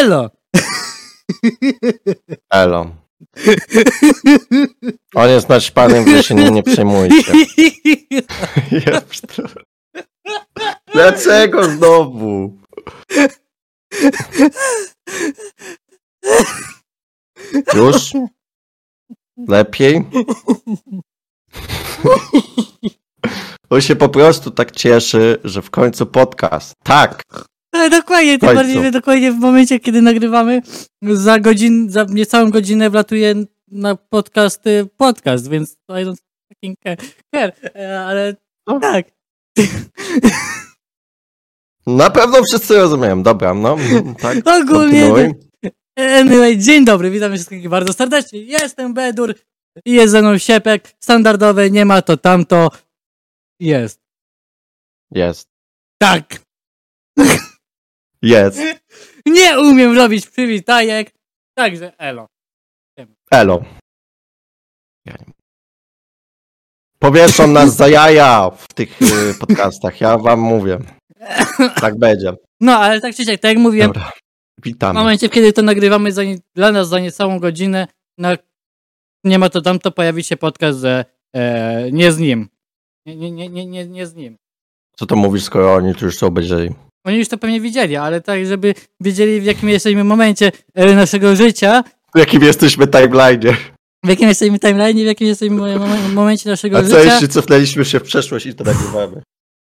Elo! Elo. On jest naćpanym, wy się nim nie przejmujcie. Dlaczego znowu? Już? Lepiej? On się po prostu tak cieszy, że w końcu podcast. Tak! Ale dokładnie, tym bardziej, że dokładnie w momencie, kiedy nagrywamy, za godzinę, za niecałą godzinę wlatuje na podcasty podcast, więc I don't fucking care. E, Ale No. tak. Na pewno wszyscy rozumieją. Dobra, no. Tak, Ogólnie. kontynuuj. Anyway, dzień dobry, witam wszystkich bardzo serdecznie. Jestem Bedur i jest ze mną Siepek. Standardowe, nie ma to tamto. Jest. Jest. Tak. Jest. Nie umiem robić przywitajek. Także elo. Elo. Powieszą nas za jaja w tych y, podcastach, ja wam mówię. Tak będzie. No, ale tak czy siak, tak jak mówiłem, Dobra. w Witamy. momencie, kiedy to nagrywamy za dla nas za niecałą godzinę, na nie ma to tamto, pojawi się podcast, że e, nie z nim. Nie, nie, nie, nie, nie, z nim. Co to mówisz, skoro oni tu już to obejrzeli? Oni już to pewnie widzieli, ale tak, żeby wiedzieli w jakim jesteśmy momencie e, naszego życia, W jakim jesteśmy timeline? w jakim jesteśmy timeline, w jakim jesteśmy mo- mo- momencie naszego A co życia. jeśli cofnęliśmy się w przeszłość i to nagrywamy?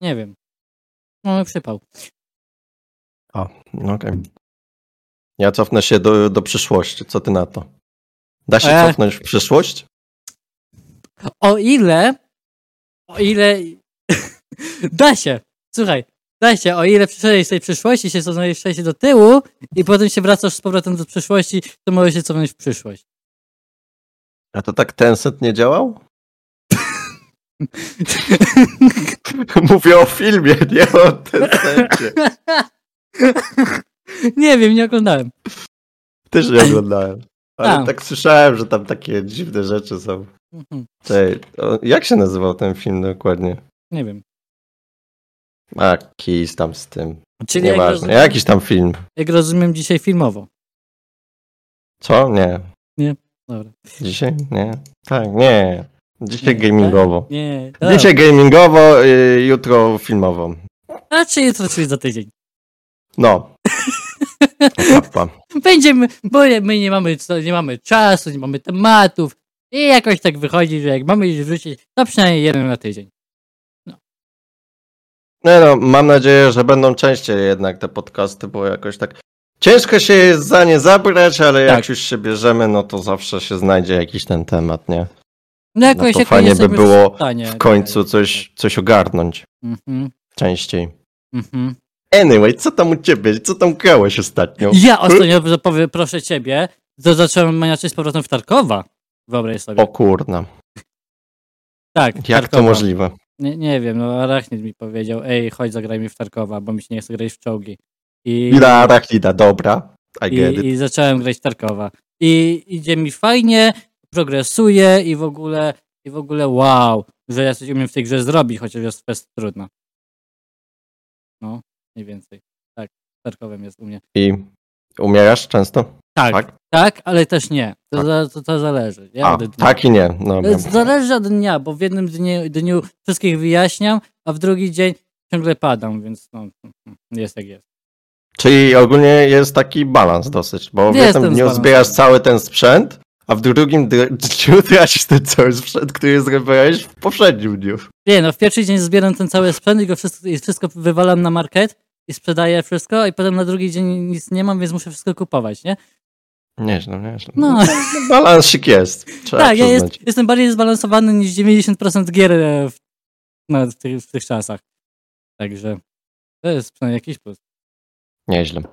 Nie wiem. Mamy przypał. O, no okej. Ja cofnę się do, do przyszłości. Co ty na to? Da się E. cofnąć w przyszłość? O ile, o ile, da się, słuchaj, się, o ile przyszedłeś z tej przyszłości, się cofnąłeś się do tyłu i potem się wracasz z powrotem do przyszłości, to możesz się cofnąć w przyszłość. A to tak Tencent nie działał? Mówię o filmie, nie o Tencencie. nie wiem, nie oglądałem. Też nie oglądałem. Ale A. tak słyszałem, że tam takie dziwne rzeczy są. Mhm, Cześć, jak się nazywał ten film dokładnie? Nie wiem. A, kis tam z tym. Czyli jak Nieważne. rozumiem, Jakiś tam film. jak rozumiem dzisiaj filmowo. Co? Nie. Dobra. Dzisiaj? Nie. Tak, nie. Dzisiaj Nie, gamingowo. Nie, dobra. Dzisiaj gamingowo, y, jutro filmowo. A czy jutro, czyli za tydzień. No. Będziemy, bo my nie mamy, nie mamy czasu, nie mamy tematów i jakoś tak wychodzi, że jak mamy już wrzucić, to przynajmniej jeden na tydzień. Nie no, mam nadzieję, że będą częściej jednak te podcasty, bo jakoś tak ciężko się jest za nie zabrać, ale jak Tak. już się bierzemy, no to zawsze się znajdzie jakiś ten temat, nie? No jakoś, to jakoś fajnie by było w, stanie, W końcu coś, coś ogarnąć Mhm, częściej. mhm. Anyway, co tam u ciebie? Co tam grałeś ostatnio? Ja ostatnio, że powie, proszę ciebie, to zacząłem maniaczyć z powrotem w Tarkowa. Wyobraź sobie. O kurna, tak, jak to Tarkowa. możliwe? Nie, nie wiem, no Arachnid mi powiedział, ej, chodź zagraj mi w Tarkowa, bo mi się nie chce grać w czołgi. I, Ida Arachnida, dobra. I i, i zacząłem grać w Tarkowa. I idzie mi fajnie, progresuję i w ogóle, i w ogóle wow, że ja coś umiem w tej grze zrobić, chociaż jest fest trudna. No, mniej więcej. Tak, Tarkowem jest u mnie. I umierasz często? Tak, tak, Tak. ale też nie. To, Tak. za, to, to zależy. Ja A, tak i nie. No, Zależy od dnia, bo w jednym dniu, dniu wszystkich wyjaśniam, a w drugi dzień ciągle padam, więc no, jest jak jest. Czyli ogólnie jest taki balans dosyć, bo w jednym dniu zbierasz cały ten sprzęt, a w drugim dniu tracisz ten cały sprzęt, który zdobyłeś w poprzednim dniu. Nie, no w pierwszy dzień zbieram ten cały sprzęt i go wszystko, i wszystko wywalam na market i sprzedaję wszystko i potem na drugi dzień nic nie mam, więc muszę wszystko kupować, nie? Nieźle, nieźle. No. Balansik jest, trzeba tak, ja jest, jestem bardziej zbalansowany niż 90% gier e, w, no, w, tych, w tych czasach. Także to jest przynajmniej jakiś plus. Nieźle.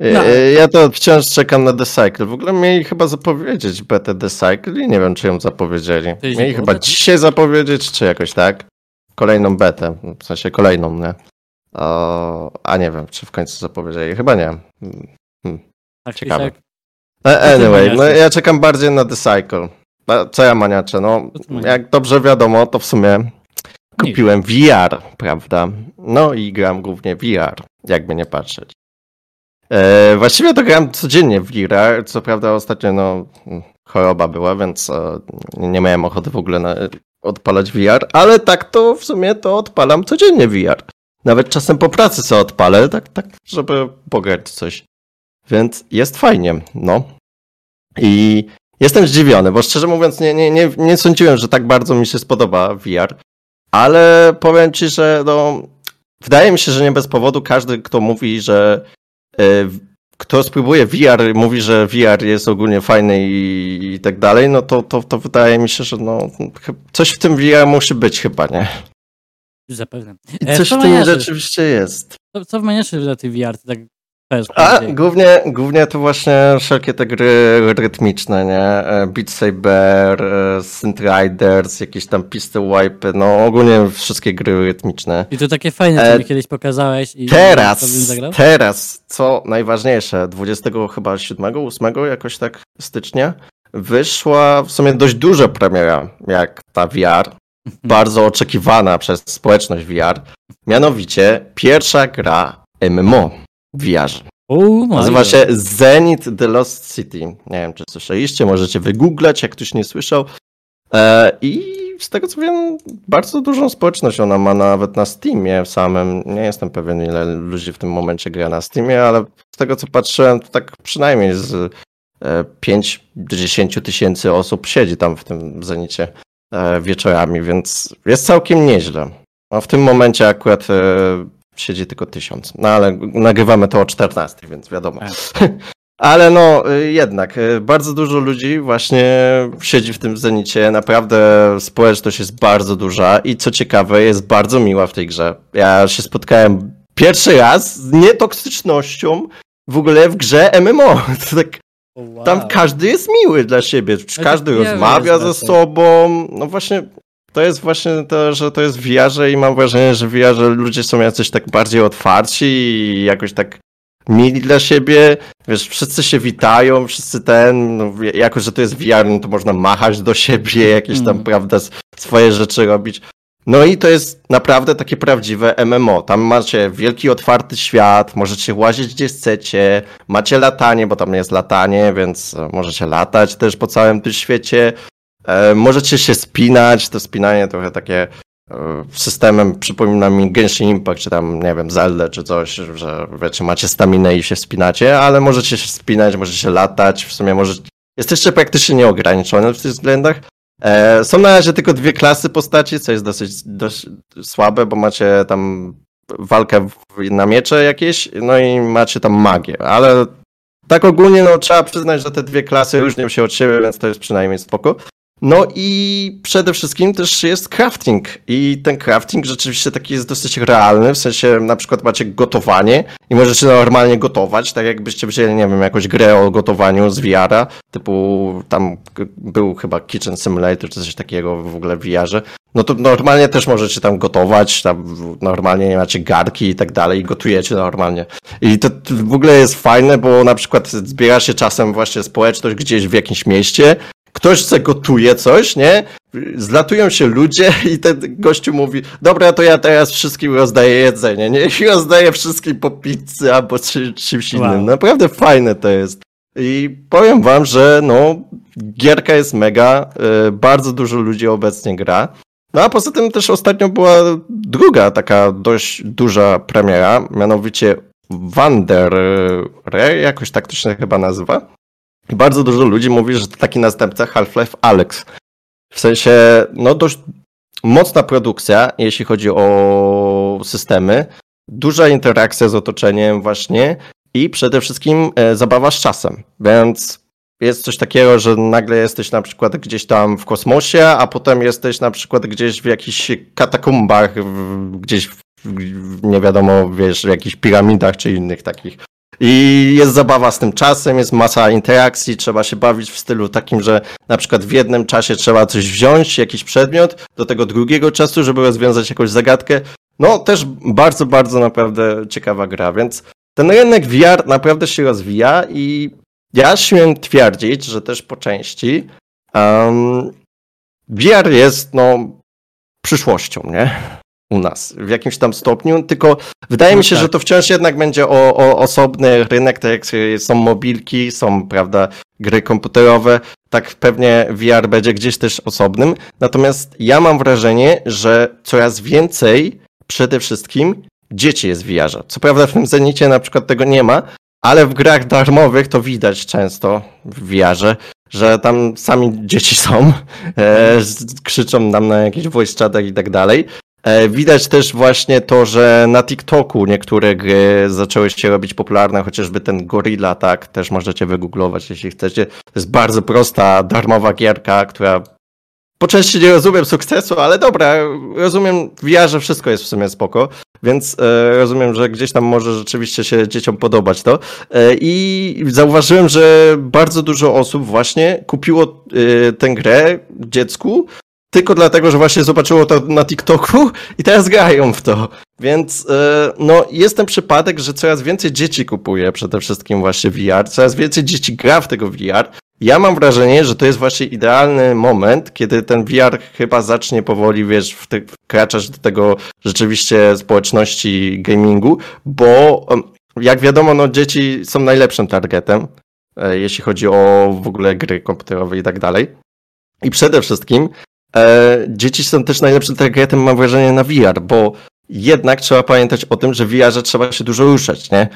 No. E, Ja to wciąż czekam na The Cycle. W ogóle mieli chyba zapowiedzieć betę The Cycle i nie wiem, czy ją zapowiedzieli. Mieli chyba dzisiaj zapowiedzieć, czy jakoś tak. Kolejną betę, w sensie kolejną, nie? O, a nie wiem, czy w końcu zapowiedzieli. Chyba nie. Tak, czy Ciekawe. siak. E, Anyway, no ja czekam bardziej na The Cycle. Co ja maniaczę? No, jak dobrze wiadomo, to w sumie kupiłem VR, prawda? No i gram głównie VR, jakby nie patrzeć. E, właściwie to gram codziennie w VR, co prawda ostatnio no, choroba była, więc e, nie miałem ochoty w ogóle na, odpalać VR, ale tak to w sumie to odpalam codziennie VR. Nawet czasem po pracy sobie odpalę, tak, tak żeby pograć coś. Więc jest fajnie, no. I jestem zdziwiony, bo szczerze mówiąc nie, nie, nie, nie sądziłem, że tak bardzo mi się spodoba VR, ale powiem ci, że no, wydaje mi się, że nie bez powodu każdy, kto mówi, że y, kto spróbuje VR, mówi, że VR jest ogólnie fajny i, i tak dalej, no to, to, to wydaje mi się, że no, coś w tym VR musi być chyba, nie? Zapewne. I e, coś w tym rzeczywiście jest. Co, co w ty VR? tak a głównie, głównie to właśnie wszelkie te gry rytmiczne, nie? E, Beat Saber, e, Synth Riders, jakieś tam Pistol Wipe, no ogólnie wszystkie gry rytmiczne. I to takie fajne, co e... mi kiedyś pokazałeś. I teraz, teraz, co najważniejsze, 20 chyba 7, 8 jakoś tak stycznia, wyszła w sumie dość duża premiera, jak ta VR, mhm. bardzo oczekiwana przez społeczność VR, mianowicie pierwsza gra MMO. VR. Nazywa się Zenith The Lost City. Nie wiem, czy słyszeliście, możecie wygooglać, jak ktoś nie słyszał. E, I z tego co wiem, bardzo dużą społeczność ona ma nawet na Steamie samym. Nie jestem pewien, ile ludzi w tym momencie gra na Steamie, ale z tego co patrzyłem, to tak przynajmniej z 5 e, do 10 tysięcy osób siedzi tam w tym Zenicie e, wieczorami, więc jest całkiem nieźle. A w tym momencie akurat siedzi tylko tysiąc. No ale nagrywamy to o 14, więc wiadomo. Tak. Ale no y, jednak, y, bardzo dużo ludzi właśnie siedzi w tym Zenicie. Naprawdę społeczność jest bardzo duża i co ciekawe, jest bardzo miła w tej grze. Ja się spotkałem pierwszy raz z nietoksycznością w ogóle w grze MMO. To tak, wow. Tam każdy jest miły dla siebie, każdy rozmawia ze sobą. No właśnie, to jest właśnie to, że to jest w VR i mam wrażenie, że w VR ludzie są jacyś tak bardziej otwarci i jakoś tak mili dla siebie, wiesz, wszyscy się witają, wszyscy ten, no, jako że to jest VR, no to można machać do siebie, jakieś tam, mm. prawda, swoje rzeczy robić. No i to jest naprawdę takie prawdziwe MMO. Tam macie wielki, otwarty świat, możecie łazić gdzie chcecie, macie latanie, bo tam jest latanie, więc możecie latać też po całym tym świecie. E, możecie się spinać, to spinanie trochę takie e, systemem przypomina mi Genshin Impact, czy tam, nie wiem, Zelda, czy coś, że wiecie, macie staminę i się wspinacie, ale możecie się spinać, możecie latać, w sumie możecie... Jesteście praktycznie nieograniczone w tych względach. E, są na razie tylko dwie klasy postaci, co jest dosyć, słabe, bo macie tam walkę na miecze jakieś, no i macie tam magię, ale tak ogólnie no trzeba przyznać, że te dwie klasy różnią się od siebie, więc to jest przynajmniej spoko. No i przede wszystkim też jest crafting i ten crafting rzeczywiście taki jest dosyć realny, w sensie na przykład macie gotowanie i możecie normalnie gotować, tak jakbyście wzięli, nie wiem, jakąś grę o gotowaniu z VR-a, typu tam był chyba Kitchen Simulator czy coś takiego w ogóle w VR-ze, no to normalnie też możecie tam gotować, tam normalnie macie garki i tak dalej i gotujecie normalnie. I to w ogóle jest fajne, bo na przykład zbiera się czasem właśnie społeczność gdzieś w jakimś mieście ktoś chce gotuje coś, nie? Zlatują się ludzie i ten gościu mówi, dobra, to ja teraz wszystkim rozdaję jedzenie, nie? I rozdaję wszystkim po pizzy albo czy, czymś innym. Wow. Naprawdę fajne to jest. I powiem wam, że no, gierka jest mega, yy, bardzo dużo ludzi obecnie gra. No a poza tym też ostatnio była druga taka dość duża premiera, mianowicie Wanderer, jakoś tak to się chyba nazywa. Bardzo dużo ludzi mówi, że to taki następca Half-Life Alex. W sensie, no dość mocna produkcja, jeśli chodzi o systemy, duża interakcja z otoczeniem właśnie i przede wszystkim e, zabawa z czasem. Więc jest coś takiego, że nagle jesteś na przykład gdzieś tam w kosmosie, a potem jesteś na przykład gdzieś w jakichś katakumbach, gdzieś w, nie wiadomo, wiesz, w jakichś piramidach czy innych takich i jest zabawa z tym czasem, jest masa interakcji, trzeba się bawić w stylu takim, że na przykład w jednym czasie trzeba coś wziąć, jakiś przedmiot, do tego drugiego czasu, żeby rozwiązać jakąś zagadkę. No też bardzo, bardzo naprawdę ciekawa gra, więc ten rynek VR naprawdę się rozwija i ja śmiem twierdzić, że też po części um, VR jest no przyszłością, nie? U nas w jakimś tam stopniu, tylko wydaje No mi się, tak. że to wciąż jednak będzie o, o osobny rynek, tak jak są mobilki, są, prawda, gry komputerowe, tak pewnie VR będzie gdzieś też osobnym. Natomiast ja mam wrażenie, że coraz więcej przede wszystkim dzieci jest w VR-ze. Co prawda w tym Zenicie na przykład tego nie ma, ale w grach darmowych to widać często w VR-ze, że tam sami dzieci są, e, krzyczą nam na jakichś voice chatach i tak dalej. E, Widać też właśnie to, że na TikToku niektóre gry zaczęły się robić popularne, chociażby ten Gorilla, tak, też możecie wygooglować, jeśli chcecie. To jest bardzo prosta, darmowa gierka, która po części nie rozumiem sukcesu, ale dobra, rozumiem w VR, wszystko jest w sumie spoko, więc e, rozumiem, że gdzieś tam może rzeczywiście się dzieciom podobać to. E, I zauważyłem, że bardzo dużo osób właśnie kupiło e, tę grę dziecku tylko dlatego, że właśnie zobaczyło to na TikToku i teraz grają w to. Więc e, no, jest ten przypadek, że coraz więcej dzieci kupuje przede wszystkim właśnie VR, coraz więcej dzieci gra w tego VR. Ja mam wrażenie, że to jest właśnie idealny moment, kiedy ten VR chyba zacznie powoli, wiesz, wkraczać do tego rzeczywiście społeczności gamingu, bo jak wiadomo, no dzieci są najlepszym targetem, e, jeśli chodzi o w ogóle gry komputerowe i tak dalej. I przede wszystkim e, dzieci są też najlepszym targetem, mam wrażenie, na VR, bo jednak trzeba pamiętać o tym, że w VR-ze trzeba się dużo ruszać, nie?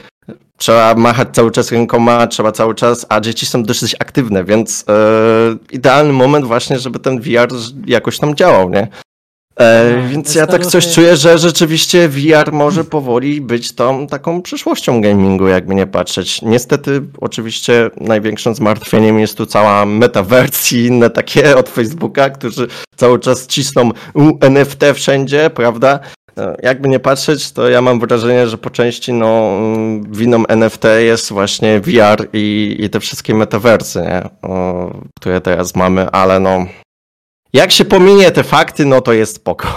Trzeba machać cały czas rękoma, trzeba cały czas, a dzieci są dosyć aktywne, więc e, idealny moment właśnie, żeby ten VR jakoś tam działał, nie? E, No, więc ja tak coś czuję, że rzeczywiście VR może powoli być tą taką przyszłością gamingu, jakby nie patrzeć. Niestety, oczywiście największym zmartwieniem jest tu cała metaverse i inne takie od Facebooka, którzy cały czas cisną NFT wszędzie, prawda? E, Jakby nie patrzeć, to ja mam wrażenie, że po części no, mm, winą NFT jest właśnie VR i, i te wszystkie metaversy, nie? O, które teraz mamy, ale no jak się pominie te fakty, no to jest spoko.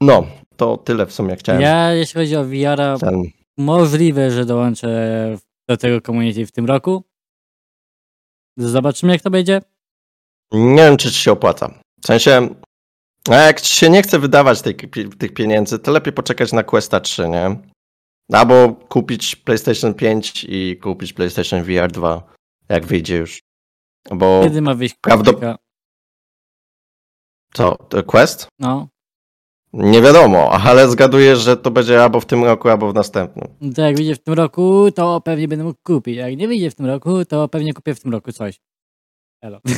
No, to tyle w sumie chciałem. Ja, jeśli chodzi o Ten, możliwe, że dołączę do tego community w tym roku. Zobaczymy, jak to będzie. nie wiem, czy ci się opłaca. W sensie, a jak ci się nie chce wydawać tej, tych pieniędzy, to lepiej poczekać na Questa 3, nie? Albo kupić PlayStation 5 i kupić PlayStation VR 2, jak wyjdzie już. Bo Kiedy ma wyjść prawdo- komunika? Co, Quest? No, Nie wiadomo, ale zgaduję, że to będzie albo w tym roku, albo w następnym. to jak wyjdzie w tym roku, to pewnie będę mógł kupić. Jak nie wyjdzie w tym roku, to pewnie kupię w tym roku coś. Elo.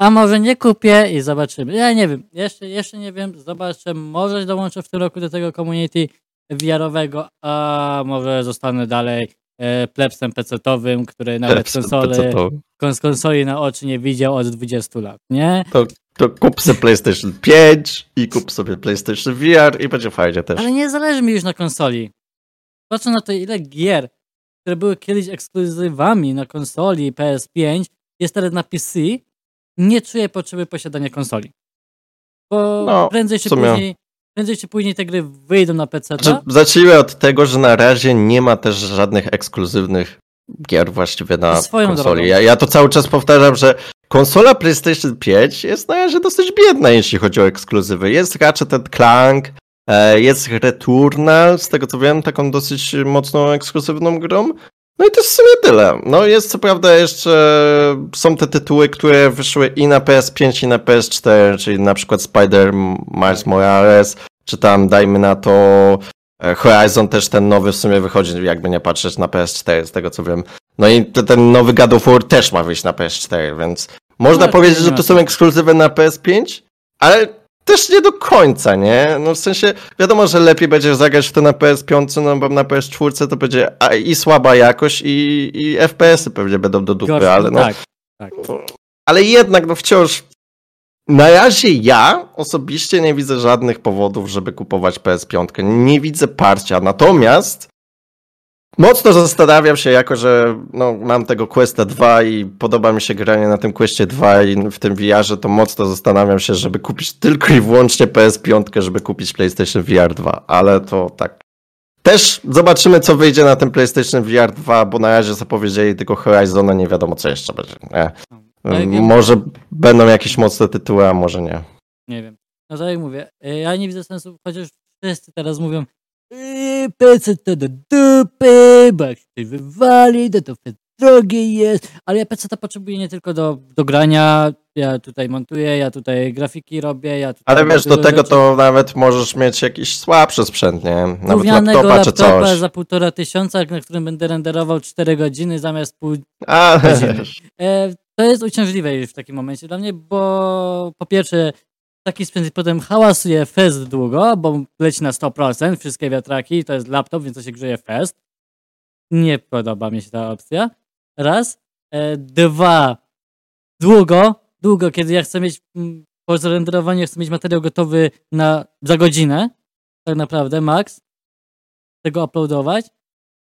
A może nie kupię i zobaczymy. Ja nie wiem, jeszcze, jeszcze nie wiem, zobaczę, może dołączę w tym roku do tego community VR-owego, a może zostanę dalej plebsem PC-towym, który nawet konsole, To, kons konsoli na oczy nie widział od 20 lat, nie? to, to kup sobie PlayStation 5 i kup sobie PlayStation VR i będzie fajnie też. Ale nie zależy mi już na konsoli. Patrzę na to, ile gier, które były kiedyś ekskluzywami na konsoli PS5, jest teraz na PC, nie czuję potrzeby posiadania konsoli. Bo No, prędzej, czy później, prędzej czy później te gry wyjdą na PC. Znaczy, zacznijmy od tego, że na razie nie ma też żadnych ekskluzywnych gier właściwie na Swoją konsoli. drogą. Ja, ja to cały czas powtarzam, że konsola PlayStation 5 jest na razie dosyć biedna, jeśli chodzi o ekskluzywy. Jest Ratchet Clank, e, jest Returnal, z tego co wiem, taką dosyć mocną ekskluzywną grą. No i to jest w sumie tyle. No jest co prawda jeszcze, są te tytuły, które wyszły i na PS5 i na PS4, czyli na przykład Spider Miles Morales, czy tam dajmy na to e, Horizon też ten nowy w sumie wychodzi, jakby nie patrzeć na PS4, z tego co wiem. No i te, ten nowy God of War też ma wyjść na PS4, więc można No, powiedzieć, że to są ekskluzywy na PS5, ale też nie do końca, nie? No w sensie, wiadomo, że lepiej będzie zagrać w to na PS5, no bo na PS4 to będzie i słaba jakość, i, i FPS-y pewnie będą do dupy, Gorsze, ale no, Tak, tak. ale jednak, no wciąż. Na razie ja osobiście nie widzę żadnych powodów, żeby kupować PS5. Nie widzę parcia. Natomiast mocno zastanawiam się, jako że no, mam tego Questa 2 i podoba mi się granie na tym Questie 2 i w tym VR-ze, to mocno zastanawiam się, żeby kupić tylko i wyłącznie PS5, żeby kupić PlayStation VR 2. Ale to tak. Też zobaczymy, co wyjdzie na tym PlayStation VR 2, bo na razie zapowiedzieli tylko Horizona, nie wiadomo, co jeszcze będzie. Nie. No, Może będą jakieś mocne tytuły, a może nie. Nie wiem. No tak jak mówię, y, ja nie widzę sensu, chociaż wszyscy teraz mówią "Yy, PC to do dupy, bo jak się wywali, to to drogie jest, ale ja PC to potrzebuję nie tylko do, do grania, ja tutaj montuję, ja tutaj grafiki robię, ja tutaj Ale wiesz, do tego rzeczy. to nawet możesz mieć jakiś słabszy sprzęt, nie? Nawet Gównianego laptopa czy coś. za półtora tysiąca, na którym będę renderował 4 godziny zamiast pół A, godziny. E, to jest uciążliwe już w takim momencie dla mnie, bo po pierwsze taki sprzęt potem hałasuje fest długo, bo leci na 100%, wszystkie wiatraki, to jest laptop, więc to się grzeje fest. Nie podoba mi się ta opcja. Raz. E, dwa. Długo, długo, kiedy ja chcę mieć mm, po zrenderowaniu, chcę mieć materiał gotowy na, za godzinę, tak naprawdę, max, tego uploadować,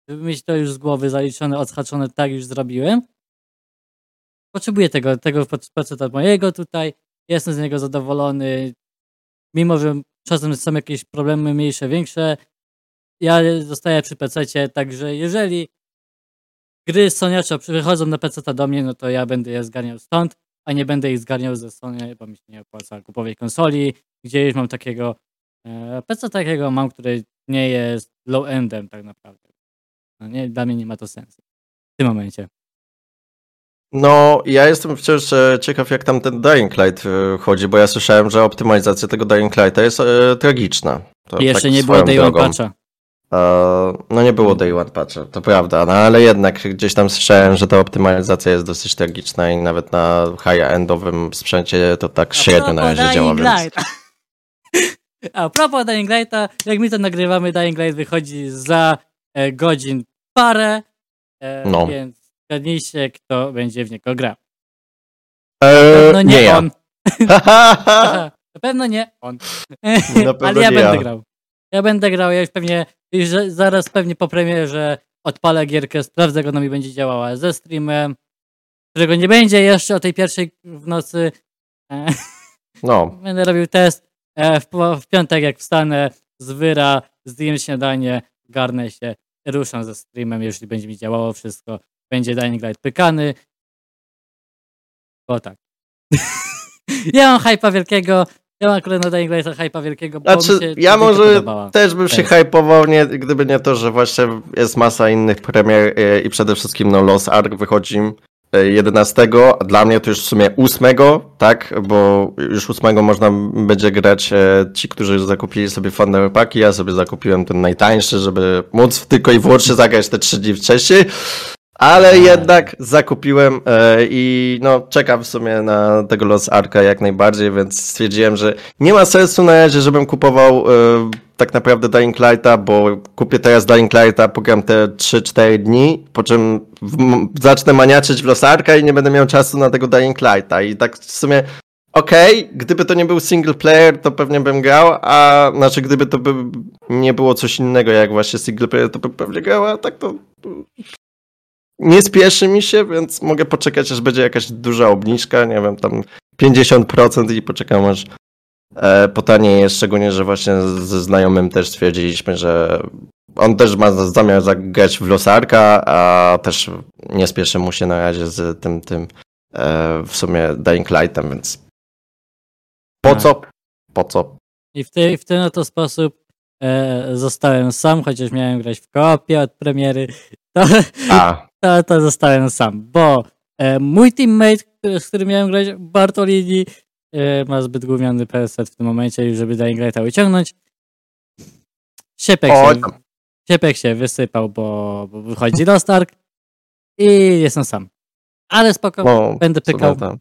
żeby mieć to już z głowy zaliczone, odhaczone, tak już zrobiłem. Potrzebuję tego, tego faceta mojego tutaj, jestem z niego zadowolony, mimo że czasem są jakieś problemy mniejsze, większe, ja zostaję przy PC, także jeżeli gry z Soniacza przychodzą na PC do mnie, no to ja będę je zgarniał stąd, a nie będę ich zgarniał ze Sony, bo mi się nie opłaca kupować konsoli, gdzie już mam takiego e, PC takiego mam, który nie jest low-endem tak naprawdę. No nie, dla mnie nie ma to sensu w tym momencie. No, ja jestem wciąż e, ciekaw, jak tam ten Dying Light e, chodzi, bo ja słyszałem, że optymalizacja tego Dying Lighta jest e, tragiczna. To jeszcze tak nie było Day One. Patcha. E, no nie było Day One Patcha, to prawda, no ale jednak gdzieś tam słyszałem, że ta optymalizacja jest dosyć tragiczna i nawet na high-endowym sprzęcie to tak średnio na razie działa, więc... A propos Dying Lighta, jak my to nagrywamy, Dying Light wychodzi za e, godzin parę, e, No. więc zgadnijcie, kto będzie w niego grał. E, No nie, nie ja. on. Na pewno nie on. Pewno Ale ja będę ja. grał. Ja będę grał, ja już pewnie, już za- zaraz pewnie po premierze odpalę gierkę, sprawdzę, jak ona mi będzie działała ze streamem, którego nie będzie jeszcze o tej pierwszej w nocy. E, No, Będę robił test e, w, w piątek, jak wstanę z wyra, zjem śniadanie, garnę się, ruszam ze streamem, jeśli będzie mi działało wszystko. Będzie Dying Light pykany. Bo tak. ja mam hype'a wielkiego. Ja mam akurat na Dying Lighta hype'a wielkiego, bo Znaczy, się ja może też bym się Też. hypował, nie, gdyby nie to, że właśnie jest masa innych premier e, i przede wszystkim no, Lost Ark wychodzi e, 11, a dla mnie to już w sumie 8, tak, bo już 8 można będzie grać e, ci, którzy zakupili sobie Thunder Packi, ja sobie zakupiłem ten najtańszy, żeby móc tylko i wyłącznie zagrać te 3 dni wcześniej. Ale jednak zakupiłem e, i no czekam w sumie na tego Lost Arka jak najbardziej, więc stwierdziłem, że nie ma sensu na razie, żebym kupował e, tak naprawdę Dying Lighta, bo kupię teraz Dying Lighta, pogram te 3-4 dni, po czym w, zacznę maniaczyć w Lost Arka i nie będę miał czasu na tego Dying Lighta. I tak w sumie okej, gdyby to nie był single player, to pewnie bym grał, a znaczy gdyby to by nie było coś innego jak właśnie single player, to bym pewnie grał, a tak to nie spieszy mi się, więc mogę poczekać, aż będzie jakaś duża obniżka, nie wiem, tam 50% i poczekam aż e, potanieje, szczególnie, że właśnie ze znajomym też stwierdziliśmy, że on też ma za- zamiar zagrać w Losarka, a też nie spieszy mu się na razie z tym, tym e, w sumie Dying Lightem, więc po Tak. co? Po co? I w, tej, w ten oto sposób e, zostałem sam, chociaż miałem grać w koopie od premiery. To, A, to, to zostałem sam, bo e, mój teammate, z którym miałem grać, Bartolini, e, ma zbyt gówniany preset w tym momencie, żeby Dying Lighta wyciągnąć. Siepek o, się, tam. siepek się wysypał, bo, bo wychodzi Lost Ark i jestem sam. Ale spoko, no, będę pykał. tam.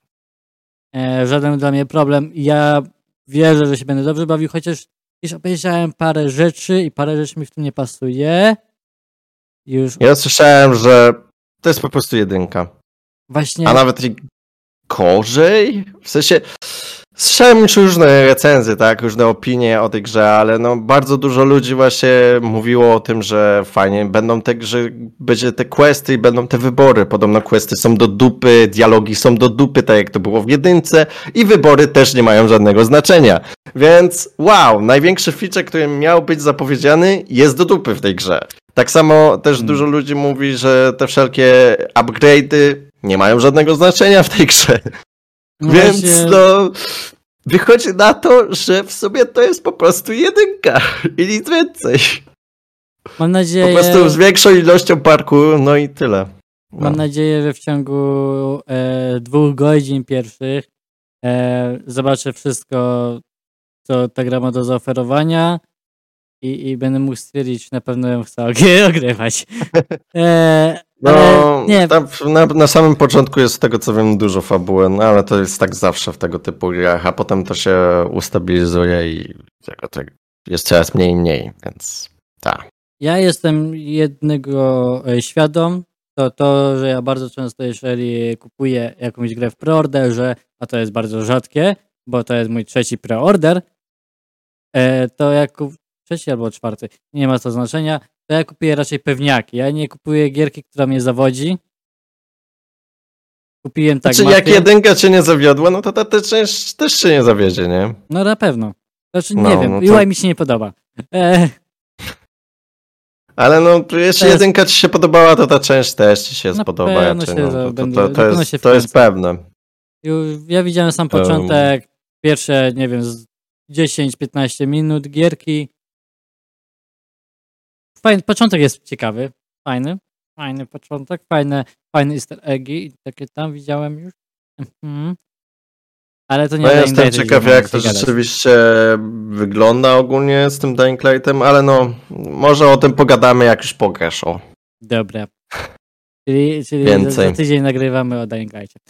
E, żaden dla mnie problem. Ja wierzę, że się będę dobrze bawił, chociaż już obejrzałem parę rzeczy i parę rzeczy mi w tym nie pasuje. Już Ja słyszałem, że to jest po prostu jedynka. właśnie A nawet i gorzej? W sensie, słyszałem już różne recenzje, tak, różne opinie o tej grze, ale no bardzo dużo ludzi właśnie mówiło o tym, że fajnie będą te że będzie te questy i będą te wybory. Podobno questy są do dupy, dialogi są do dupy, tak jak to było w jedynce i wybory też nie mają żadnego znaczenia. Więc wow, największy feature, który miał być zapowiedziany jest do dupy w tej grze. Tak samo też Hmm. dużo ludzi mówi, że te wszelkie upgrade'y nie mają żadnego znaczenia w tej grze. no Więc właśnie, no. wychodzi na to, że w sumie to jest po prostu jedynka i nic więcej. Mam nadzieję, Po prostu z większą ilością parku, no i tyle. No. mam nadzieję, że w ciągu e, dwóch godzin pierwszych e, zobaczę wszystko, co ta gra ma do zaoferowania i, i będę mógł stwierdzić, na pewno ją chcę ogry- ogrywać. E, No, nie, tam na, na samym początku jest z tego co wiem dużo fabuły, no ale to jest tak zawsze w tego typu grach, a potem to się ustabilizuje i tego, tego jest coraz mniej i mniej, więc tak. Ja jestem jednego e, świadom, to to, że ja bardzo często, jeżeli kupuję jakąś grę w preorderze, a to jest bardzo rzadkie, bo to jest mój trzeci preorder, e, to jak. Trzeci albo czwarty, nie ma to znaczenia, to ja kupuję raczej pewniaki. Ja nie kupuję gierki, która mnie zawodzi. Kupiłem tak Znaczy jak jedynka cię nie zawiodła, no to ta, część też cię nie zawiedzie, nie? No na pewno. Znaczy nie No, wiem, no to- UI mi się nie podoba. E, Ale no, jeśli jest- jedynka ci się podobała, to ta część też ci się Na spodoba. się no, to, będę- jest, się to jest pewne. Ja widziałem sam początek, pierwsze, nie wiem, z 10-15 minut gierki. Fajny, początek jest ciekawy, fajny, fajny początek, fajne, fajne easter eggi i takie tam widziałem już. Mhm. Ale to nie No Dying jestem Light, ciekaw, jak to gadać. rzeczywiście wygląda ogólnie z tym Dying Lightem, ale no, może o tym pogadamy, jak już pograsz, o. Dobra. Czyli, czyli za, Więcej. za tydzień nagrywamy o Dying Lightie.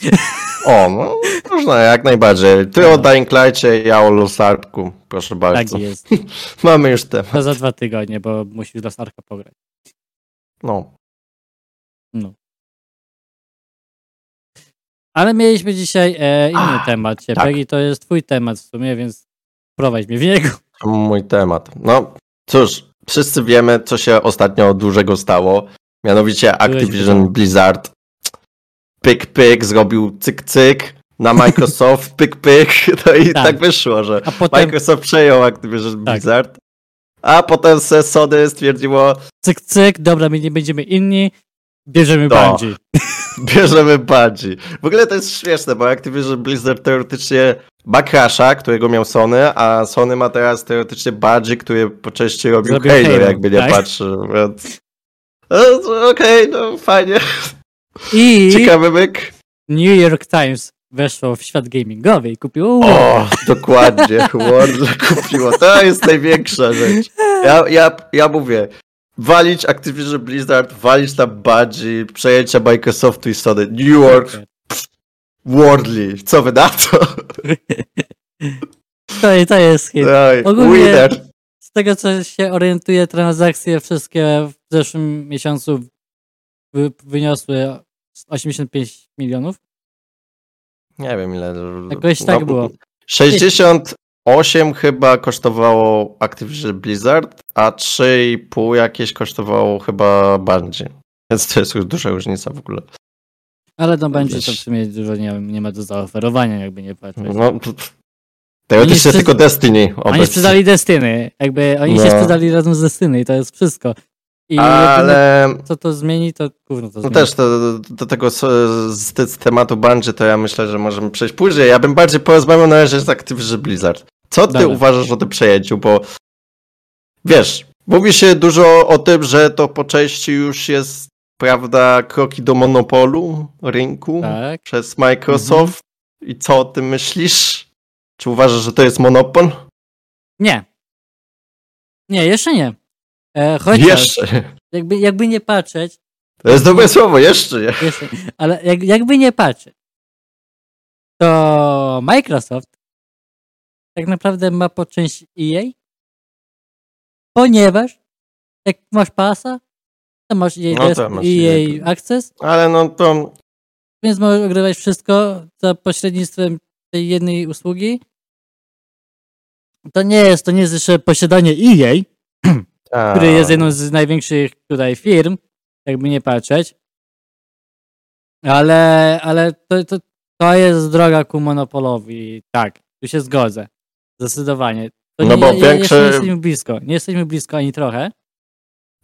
O, no, można, jak najbardziej. Ty o. Dying Lightcie, ja o Lusarku, proszę Tak bardzo. jest. Mamy już temat. To za dwa tygodnie, bo musisz do Starka pograć. No. No. Ale mieliśmy dzisiaj e, inny A, temat, Ciepek, tak. i to jest twój temat w sumie, więc prowadź mnie w niego. mój temat. No cóż, wszyscy wiemy, co się ostatnio dużego stało. Mianowicie Activision. Blizzard pyk pyk zrobił cyk cyk na Microsoft pyk pyk. No i tak, Tak. wyszło, że A potem Microsoft przejął Activision Tak. Blizzard. A potem se Sony stwierdziło, cyk, cyk, dobra, my nie będziemy inni, bierzemy No. Bungie. bierzemy Bungie. W ogóle to jest śmieszne, bo Activision Blizzard teoretycznie ma Crasha, którego miał Sony, a Sony ma teraz teoretycznie Bungie, który po części robił Zrobił Halo, Halo, jakby nie tak. patrzy, więc... To Okej, no fajnie, I ciekawy myk. New York Times weszło w świat gamingowy i kupiło O, dokładnie, Wordle kupiło, to jest największa rzecz. Ja, ja, ja mówię, walić Activision Blizzard, walić tam Bungie, przejęcia Microsoftu i Sony, New York, Wordly, co wy na to? To, to jest hit. Ogólnie- winner. Z tego, co się orientuje, transakcje wszystkie w zeszłym miesiącu wy, wyniosły 85 milionów. Nie wiem ile. Jakoś tak było. 68 chyba kosztowało Activision Blizzard, a 3,5 jakieś kosztowało chyba Bungie. Więc to jest już duża różnica w ogóle. Ale no będzie to w sumie dużo nie, nie ma do zaoferowania, jakby nie patrzeć. No, teoretycznie sprzed- tylko Destiny Oni obecnie. sprzedali Destiny, jakby oni się No. sprzedali razem z Destiny i to jest wszystko. I Ale co to zmieni, to gówno to no zmieni. też do, do tego z, z, tematu Bungie to ja myślę, że możemy przejść później. Ja bym bardziej porozmawiał na razie z Activision Blizzard. Co ty Dobra. uważasz o tym przejęciu? Bo wiesz, mówi się dużo o tym, że to po części już jest, prawda, kroki do monopolu rynku Tak. przez Microsoft. I co o tym myślisz? Czy uważasz, że to jest monopol? Nie. Nie, jeszcze nie. E, chociaż, Jeszcze. Jakby, jakby nie patrzeć, To jest dobre słowo, jeszcze nie. jeszcze, ale jak, jakby nie patrzeć, to Microsoft tak naprawdę ma po części EA, ponieważ jak masz pasa, to masz EA, No to masz EA EA. Access, Ale no to więc możesz ogrywać wszystko za pośrednictwem tej jednej usługi. To nie jest, to nie jest jeszcze posiadanie EA, a, który jest jedną z największych tutaj firm, jakby nie patrzeć. Ale, ale to, to, to jest droga ku monopolowi. Tak, tu się zgodzę. Zdecydowanie. To No nie, bo większy- nie jesteśmy blisko. Nie jesteśmy blisko ani trochę.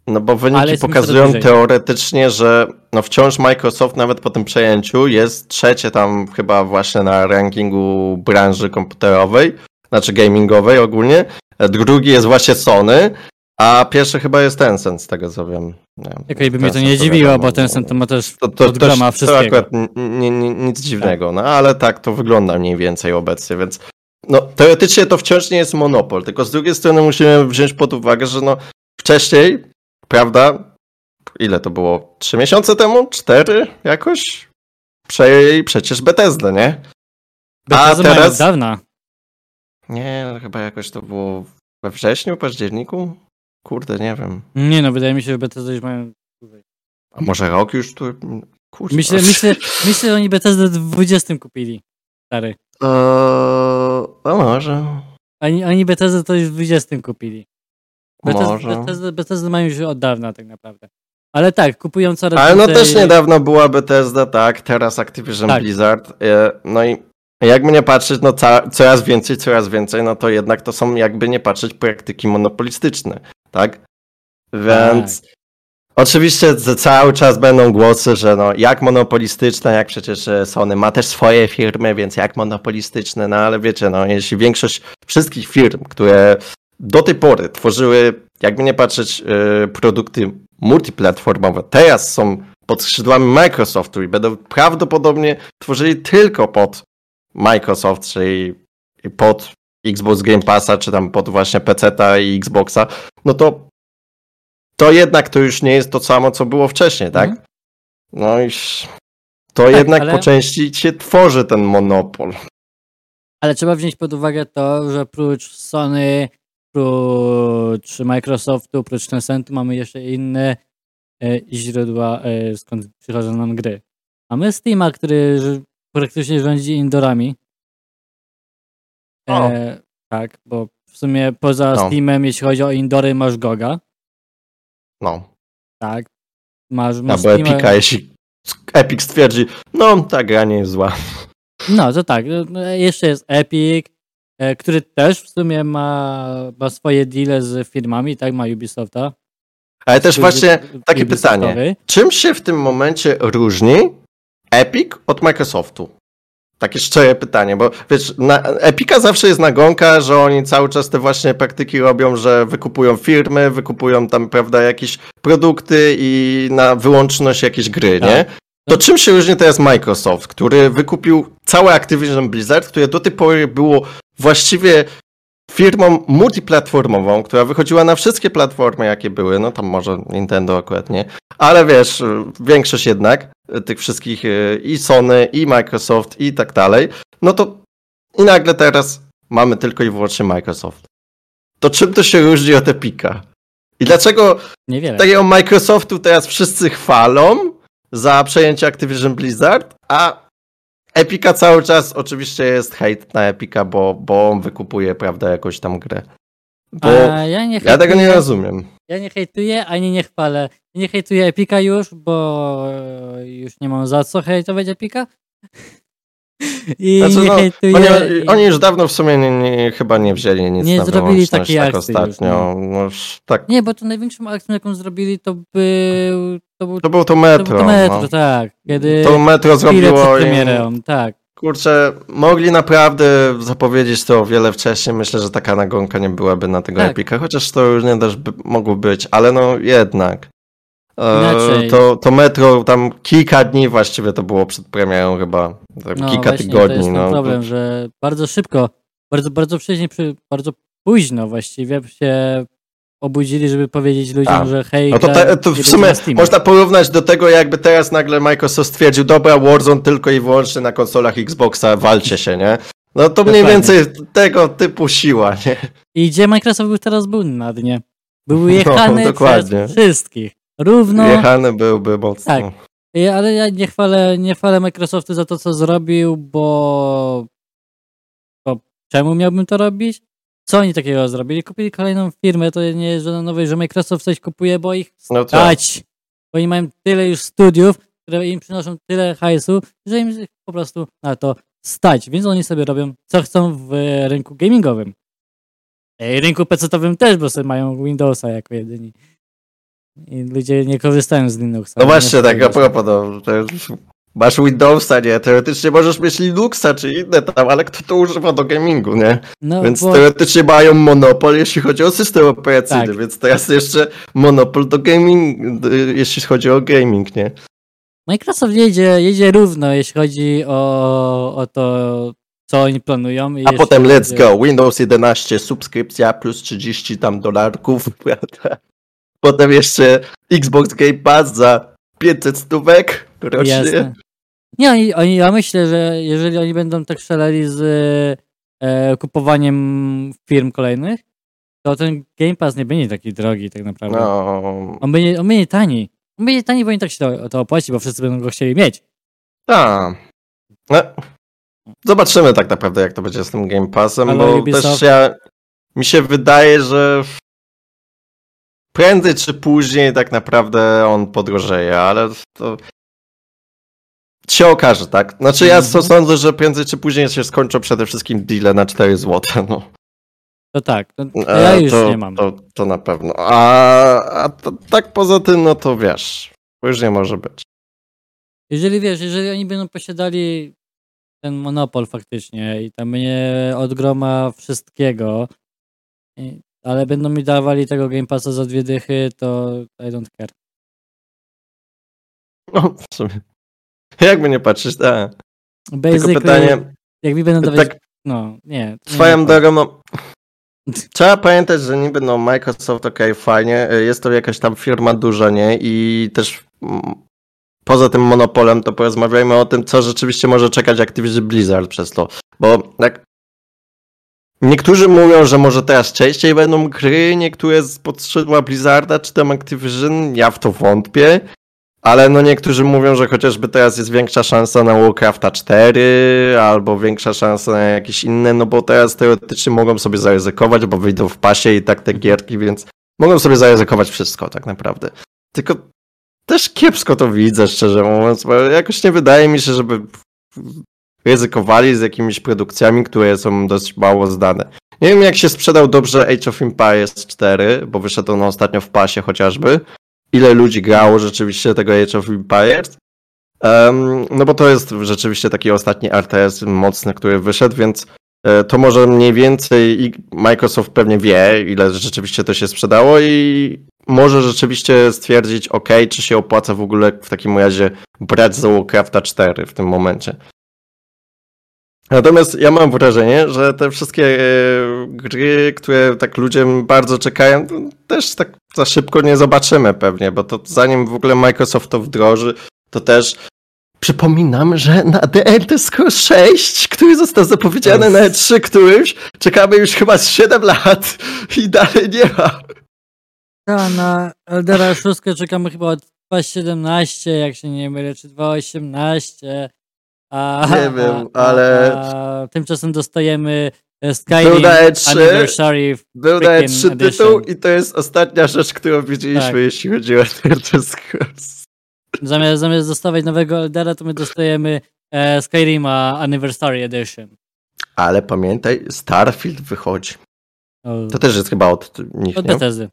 No bo wyniki pokazują teoretycznie, że no wciąż Microsoft nawet po tym przejęciu jest trzecie tam chyba właśnie na rankingu branży komputerowej, znaczy gamingowej ogólnie. Drugi jest właśnie Sony, a pierwszy chyba jest Tencent z tego co wiem. Nie, Jakoś by mnie to Tencent nie dziwiło, wiadomo, bo ten to ma też to, to, to, to wszystkiego. akurat nie, nie, nic dziwnego, no ale tak to wygląda mniej więcej obecnie, więc no teoretycznie to wciąż nie jest monopol, tylko z drugiej strony musimy wziąć pod uwagę, że no wcześniej, prawda, ile to było, trzy miesiące temu, cztery jakoś, przejęli przecież Bethesda, nie? Bethesda mają teraz- od dawna. Nie, no chyba jakoś to było we wrześniu, październiku? Kurde, nie wiem. Nie no, wydaje mi się, że Bethesda już mają. A może rok już tu? Kurde. Myślę, myślę, myślę, że oni Bethesda w 20 kupili. Stary. Eee, a może. Oni, oni Bethesda to już w 20 kupili. Bethesda, Może. Bethesda, Bethesda mają już od dawna tak naprawdę. Ale tak, kupują coraz Ale no też niedawno była Bethesda, tak, teraz Activision Tak. Blizzard. e, No i jakby nie patrzeć, no coraz więcej, coraz więcej, no to jednak to są jakby nie patrzeć praktyki monopolistyczne, tak? Więc oczywiście że cały czas będą głosy, że no jak monopolistyczne, jak przecież e, Sony ma też swoje firmy, więc jak monopolistyczne, no ale wiecie, no jeśli większość wszystkich firm, które do tej pory tworzyły, jakby nie patrzeć, e, produkty multiplatformowe, teraz są pod skrzydłami Microsoftu i będą prawdopodobnie tworzyli tylko pod Microsoft, czyli pod Xbox Game Passa, czy tam pod właśnie PC-ta i Xboxa, no to to jednak to już nie jest to samo, co było wcześniej, tak? Mhm. No i to jednak ale- po części się tworzy ten monopol. Ale trzeba wziąć pod uwagę to, że oprócz Sony, oprócz Microsoftu, oprócz Tencentu mamy jeszcze inne e, źródła, e, skąd przychodzą nam gry. Mamy Steama, który praktycznie rządzi indorami. E, tak, bo w sumie poza No. Steamem, jeśli chodzi o indory, masz Goga. No, Tak. Masz, masz albo Steama- Epica, jeśli Epic stwierdzi, no ta gra nie jest zła. No, to tak. no, Jeszcze jest Epic, e, który też w sumie ma, ma swoje deale z firmami, tak? Ma Ubisofta. Ale też właśnie takie Ubisoftowy. pytanie. Czym się w tym momencie różni Epic od Microsoftu? Takie szczere pytanie, bo wiesz, na Epica zawsze jest nagonka, że oni cały czas te właśnie praktyki robią, że wykupują firmy, wykupują tam, prawda, jakieś produkty i na wyłączność jakieś gry, Tak. nie? To czym się różni teraz Microsoft, który wykupił całe Activision Blizzard, które do tej pory było właściwie firmą multiplatformową, która wychodziła na wszystkie platformy, jakie były, no tam może Nintendo akurat nie, ale wiesz, większość jednak y, tych wszystkich y, i Sony, i Microsoft, i tak dalej, no to i nagle teraz mamy tylko i wyłącznie Microsoft. To czym to się różni od Epica? I dlaczego Niewiele. takiego Microsoftu teraz wszyscy chwalą za przejęcie Activision Blizzard, a Epica cały czas oczywiście jest hejt na Epica, bo, bo on wykupuje, prawda, jakąś tam grę. Bo A ja, nie ja tego nie hejtuję- rozumiem. Ja nie hejtuję, ani nie chwalę. Nie hejtuję Epika już, bo już nie mam za co hejtować Epika. I Znaczy, nie no, hejtuję... oni, oni już dawno w sumie nie, nie, chyba nie wzięli nic Nie na zrobili takiej tak akcji już, ostatnio. No, już tak, Nie, bo to największą akcją, jaką zrobili, to był... To był to było to to, metro. był to metro, no. tak. Kiedy To metro zrobiło im, tak. Kurczę, mogli naprawdę zapowiedzieć to o wiele wcześniej. Myślę, że taka nagonka nie byłaby na tego Tak. Epika, chociaż to już nie też by mogło być, ale no jednak. E, Inaczej. to, to metro tam kilka dni właściwie to było przed premierą chyba. No kilka właśnie, tygodni. to jest no. problem, że bardzo szybko, bardzo, bardzo wcześnie, bardzo późno właściwie się obudzili, żeby powiedzieć ludziom, Tak. że hej, No to, te, to w sumie można porównać do tego, jakby teraz nagle Microsoft stwierdził, dobra, Warzone tylko i wyłącznie na konsolach Xboxa, walcie się, nie? No to mniej więcej tego typu siła, nie? I gdzie Microsoft był teraz był na dnie? Był jechany No, przez wszystkich. Równo. Jechany byłby mocno. Tak. Ale ja nie chwalę, nie chwalę Microsoftu za to, co zrobił, bo... bo czemu miałbym to robić? Co oni takiego zrobili? Kupili kolejną firmę, to nie jest żadna nowość, że Microsoft coś kupuje, bo ich No tak. stać. Bo oni mają tyle już studiów, które im przynoszą tyle hajsu, że im po prostu na to stać. Więc oni sobie robią, co chcą w rynku gamingowym. I rynku PC-owym też, bo sobie mają Windowsa jako jedyni. I ludzie nie korzystają z Linuxa. No właśnie, Nie tak a propos, no, masz Windowsa, nie? Teoretycznie możesz mieć Linuxa czy inne tam, ale kto to używa do gamingu, nie? No, Więc bo, teoretycznie mają monopol, jeśli chodzi o system operacyjny, Tak. więc teraz jeszcze monopol do gaming, jeśli chodzi o gaming, nie? Microsoft jedzie, jedzie równo, jeśli chodzi o, o to, co oni planują. i A potem let's chodzi- go, Windows 11, subskrypcja plus 30 tam dolarków, prawda? Potem jeszcze Xbox Game Pass za 500 stówek rocznie. Jasne. Nie, oni, oni, ja myślę, że jeżeli oni będą tak szaleli z e, kupowaniem firm kolejnych, to ten Game Pass nie będzie taki drogi tak naprawdę. No, On, będzie, on będzie tani. On będzie tani, bo oni tak się to, to opłaci, bo wszyscy będą go chcieli mieć. tak. No, zobaczymy tak naprawdę, jak to będzie z tym Game Passem, Ale bo Ubisoft- też ja, mi się wydaje, że prędzej czy później tak naprawdę on podrożeje, ale to się okaże, tak? Znaczy ja Mhm. sądzę, że prędzej czy później się skończą przede wszystkim deale na 4 zł, no. To tak, to, to E, ja już to, nie mam. To, to na pewno. A, a to, tak poza tym, no to wiesz, później może być. Jeżeli wiesz, jeżeli oni będą posiadali ten monopol faktycznie i tam nie od groma wszystkiego, ale będą mi dawali tego Game Passa za dwie dychy, to I don't care. No, w sumie. Jakby nie patrzeć, tak. Tylko pytanie, jak mi będą dawać, tak no, nie. nie swoją ma- drogą, no, trzeba pamiętać, że niby no Microsoft, okej, fajnie, y, jest to jakaś tam firma duża, nie? I też mm, poza tym monopolem, to porozmawiajmy o tym, co rzeczywiście może czekać Activision Blizzard przez to. Bo tak Niektórzy mówią, że może teraz częściej będą gry, niektóre z podskrzydła Blizzarda czy tam Activision, ja w to wątpię, ale no niektórzy mówią, że chociażby teraz jest większa szansa na Warcrafta 4 albo większa szansa na jakieś inne, no bo teraz teoretycznie mogą sobie zaryzykować, bo wyjdą w pasie i tak te gierki, więc mogą sobie zaryzykować wszystko tak naprawdę. Tylko też kiepsko to widzę, szczerze mówiąc, bo jakoś nie wydaje mi się, żeby ryzykowali z jakimiś produkcjami, które są dość mało znane. Nie wiem, jak się sprzedał dobrze Age of Empires 4, bo wyszedł on ostatnio w pasie chociażby. Ile ludzi grało rzeczywiście tego Age of Empires? Um, no bo to jest rzeczywiście taki ostatni RTS mocny, który wyszedł, więc e, to może mniej więcej i Microsoft pewnie wie, ile rzeczywiście to się sprzedało i może rzeczywiście stwierdzić, ok, czy się opłaca w ogóle w takim razie brać za Warcrafta 4 w tym momencie. Natomiast ja mam wrażenie, że te wszystkie e, gry, które tak ludzie bardzo czekają, też tak za szybko nie zobaczymy pewnie, bo to zanim w ogóle Microsoft to wdroży, to też przypominam, że na The Elder Scrolls 6, który został zapowiedziany na E3 którymś, czekamy już chyba z 7 lat i dalej nie ma. Ta, na Eldera 6 czekamy chyba od 2.17, jak się nie mylę, czy 2.18. A, Nie wiem, a, ale- A, tymczasem dostajemy e, Był Skyrim na E3, Anniversary. był na Freaking E3 tytuł edition. i to jest ostatnia rzecz, którą widzieliśmy, Tak. jeśli chodzi o Elder Scrolls. Zamiast, zamiast dostawać nowego Eldera, to my dostajemy e, Skyrima Anniversary Edition. Ale pamiętaj, Starfield wychodzi. To też jest chyba od nich, od nie? Bethesdy.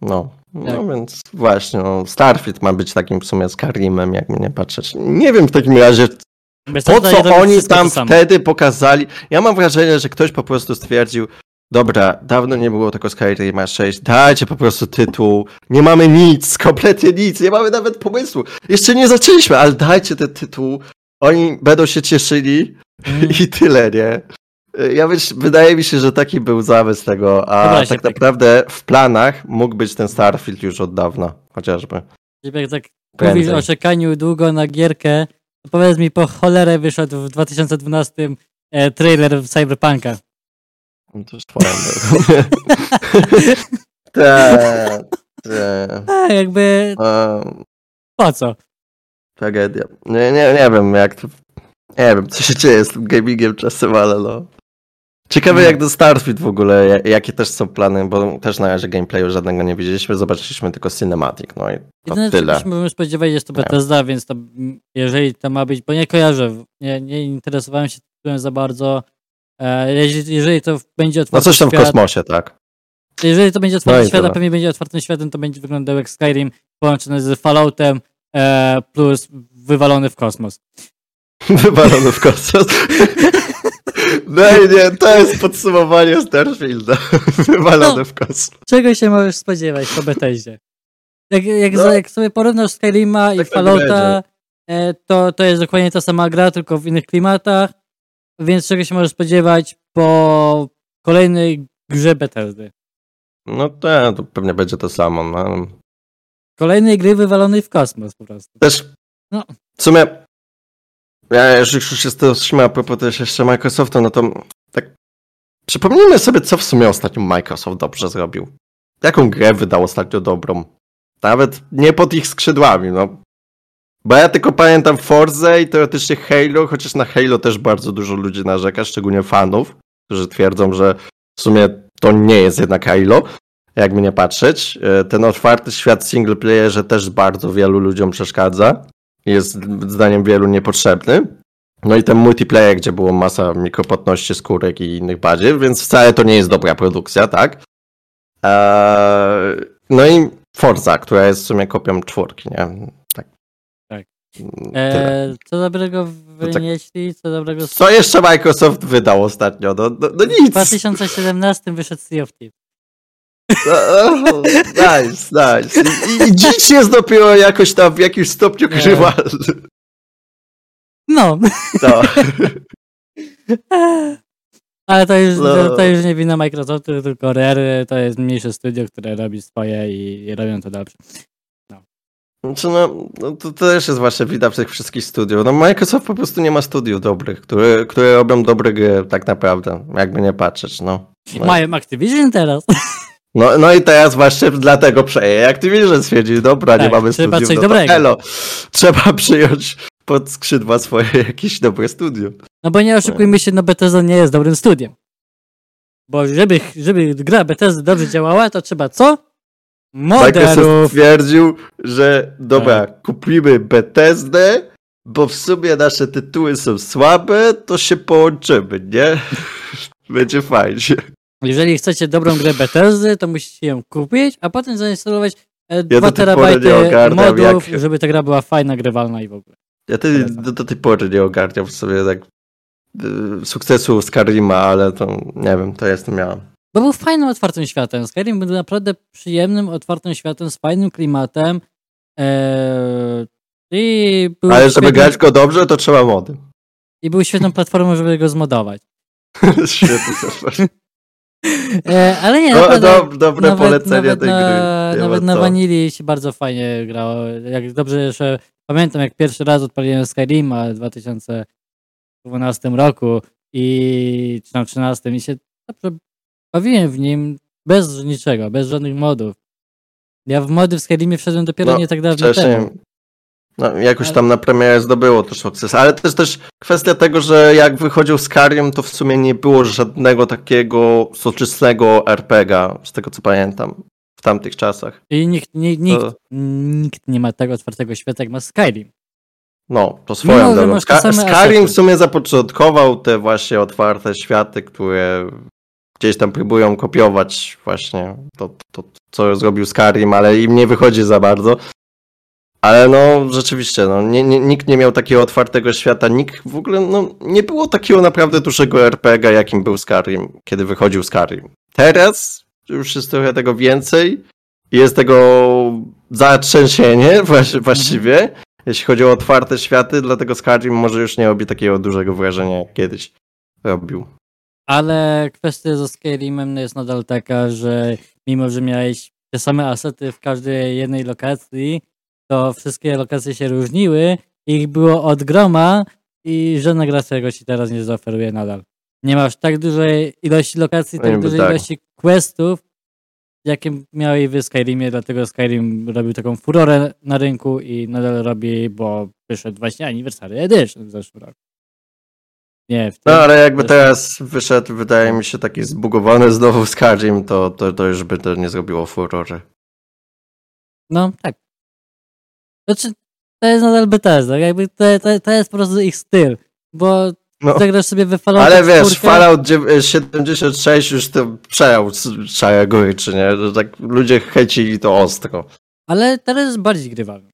No, no Tak. więc właśnie, no, Starfield ma być takim w sumie Skyrimem, jak mnie nie patrzeć. Nie wiem w takim razie, po co oni tam wtedy pokazali. Ja mam wrażenie, że ktoś po prostu stwierdził, dobra, dawno nie było tego Skyrima 6, dajcie po prostu tytuł, nie mamy nic, kompletnie nic, nie mamy nawet pomysłu. Jeszcze nie zaczęliśmy, ale dajcie ten tytuł, oni będą się cieszyli Mm. i tyle, nie? Ja myśl, wydaje mi się, że taki był zamysł tego, a Dobra, tak tak- naprawdę w planach mógł być ten Starfield już od dawna, chociażby. Jak tak Prędzej. mówisz o czekaniu długo na gierkę, powiedz mi, po cholerę wyszedł w 2012 e, trailer Cyberpunka. No to jest twoja. Tak, tak. A, jakby Em, po co? Tragedia. Nie, nie, nie wiem jak to... Nie wiem, co się dzieje z tym gamingiem czasem, ale no... Ciekawe jak do Starfield w ogóle, ja- jakie też są plany, bo też na razie gameplayu żadnego nie widzieliśmy, zobaczyliśmy tylko cinematic, no i to Jedyne, tyle. się możemy spodziewać, jest to. Bethesda, więc to, jeżeli to ma być, bo nie kojarzę, nie, nie interesowałem się tym za bardzo. E, jeżeli, to będzie No otwarty coś tam w świat, kosmosie, tak? Jeżeli to będzie otwarty No świat, a pewnie będzie otwartym światem, to będzie wyglądał jak Skyrim połączony z Falloutem e, plus wywalony w kosmos. Wywalony w kosmos. No i nie, to jest podsumowanie Starfielda. Wywalony No. w kosmos. Czego się możesz spodziewać po Bethesdzie? Jak, jak, No. jak sobie porównasz Skyrima i Tak to Fallouta, e, to, to jest dokładnie ta sama gra, tylko w innych klimatach, więc czego się możesz spodziewać po kolejnej grze Bethesdy? No to, to pewnie będzie to samo. No. Kolejnej gry wywalonej w kosmos po prostu. Też No. w sumie ja już już jesteśmy a propos też jeszcze Microsoftu, no to tak przypomnijmy sobie, co w sumie ostatnio Microsoft dobrze zrobił. Jaką grę wydał ostatnio dobrą? Nawet nie pod ich skrzydłami, no. Bo ja tylko pamiętam Forza i teoretycznie Halo, chociaż na Halo też bardzo dużo ludzi narzeka, szczególnie fanów, którzy twierdzą, że w sumie to nie jest jednak Halo, jakby nie patrzeć. E, Ten otwarty świat single playerze też bardzo wielu ludziom przeszkadza. Jest zdaniem wielu niepotrzebny. No i ten multiplayer, gdzie było masa mikropłatności, skórek i innych badziew, więc wcale to nie jest dobra produkcja, tak? Eee, no i Forza, która jest w sumie kopią czwórki, nie? Tak. Tak. Tyle. E, co dobrego tak- wynieśli, co dobrego... Co jeszcze Microsoft wydał ostatnio? No, no, no W nic. 2017 wyszedł Sea of Thieves. O, nice, nice. I, I dziś jest dopiero jakoś tam w jakimś stopniu Nie. grywalny. No, No. ale to już, No. to już nie wina Microsoftu, tylko Rare, to jest mniejsze studio, które robi swoje i, i robią to dobrze. Znaczy no, no to też jest właśnie widać w tych wszystkich studiów. No Microsoft po prostu nie ma studiów dobrych, które, które robią dobre gry tak naprawdę, jakby nie patrzeć, no. No, Mają Activision teraz. no, no i teraz właśnie dlatego przeje Activision stwierdzi, dobra, nie Tak, mamy trzeba studiów, coś no dobrego. elo. Trzeba przyjąć pod skrzydła swoje jakieś dobre studio. No bo nie oszukujmy się, no Bethesda nie jest dobrym studiem. Bo żeby, żeby gra Bethesda dobrze działała, to trzeba co? Microsoft Moderów. stwierdził, że dobra, Tak. kupimy Bethesdę, bo w sumie nasze tytuły są słabe, to się połączymy, nie? Będzie fajnie. Jeżeli chcecie dobrą grę Bethesdy, to musicie ją kupić, a potem zainstalować e, 2 do tej pory terabajty modów, jak- żeby ta gra była fajna, grywalna i w ogóle. Ja tej, do, do tej pory nie ogarniam sobie tak y, sukcesu Skyrima, ale to nie wiem, to jestem ja. Bo był fajnym, otwartym światem. Skyrim był naprawdę przyjemnym, otwartym światem z fajnym klimatem. Eee, i, był Ale żeby świetnym- grać go dobrze, to trzeba mody. I był świetną platformą, żeby go zmodować. Świetnie. E, ale nie, Do, naprawdę, do, dobre nawet, polecenie nawet tej na, gry. Nawet na co. Wanili się bardzo fajnie grało. Jak dobrze, że pamiętam, jak pierwszy raz odpaliłem Skyrima w 2012 roku i czy tam 13 i się dobrze bawiłem w nim bez niczego, bez żadnych modów. Ja w mody w Skyrimie wszedłem dopiero No, nie tak dawno Wcześniej, temu. No, jakoś tam na premierę zdobyło to sukces, ale to jest też kwestia tego, że jak wychodził Skyrim, to w sumie nie było żadnego takiego soczystego RPGa, z tego co pamiętam, w tamtych czasach. I nikt, nie, nikt, To- nikt nie ma tego otwartego świata, jak ma Skyrim. No, to swoją że drogą. masz te Ska- same Skyrim w sumie zapoczątkował te właśnie otwarte światy, które gdzieś tam próbują kopiować właśnie to, to, co zrobił Skyrim, ale im nie wychodzi za bardzo. Ale no rzeczywiście, no, nie, nie, nikt nie miał takiego otwartego świata, nikt w ogóle, no nie było takiego naprawdę dużego RPG, jakim był Skyrim, kiedy wychodził Skyrim. Teraz już jest trochę tego więcej, jest tego zatrzęsienie właś- właściwie, jeśli chodzi o otwarte światy, dlatego Skyrim może już nie robi takiego dużego wrażenia, jak kiedyś robił. Ale kwestia ze Skyrimem jest nadal taka, że mimo, że miałeś te same asety w każdej jednej lokacji, to wszystkie lokacje się różniły, ich było od groma i żadna gra tego ci teraz nie zaoferuje nadal. Nie masz tak dużej ilości lokacji, tak dużej tak. ilości questów, jakie miałeś w Skyrimie, dlatego Skyrim robił taką furorę na rynku i nadal robi, bo wyszedł właśnie Anniversary Edition w zeszłym roku. Nie, No ale jakby Zresztą- teraz wyszedł, wydaje mi się, taki zbugowany znowu Skyrim, to, to, to już by to nie zrobiło furory. No, tak. Znaczy, to jest nadal Bethesda, jakby to, to, to jest po prostu ich styl, bo No. Zagrasz sobie we Fallouta Ale wiesz, 4, Fallout dziew- 76 już to przejął z- szare góry, czy nie? Że tak ludzie hejcili to ostro. Ale teraz jest bardziej grywalny.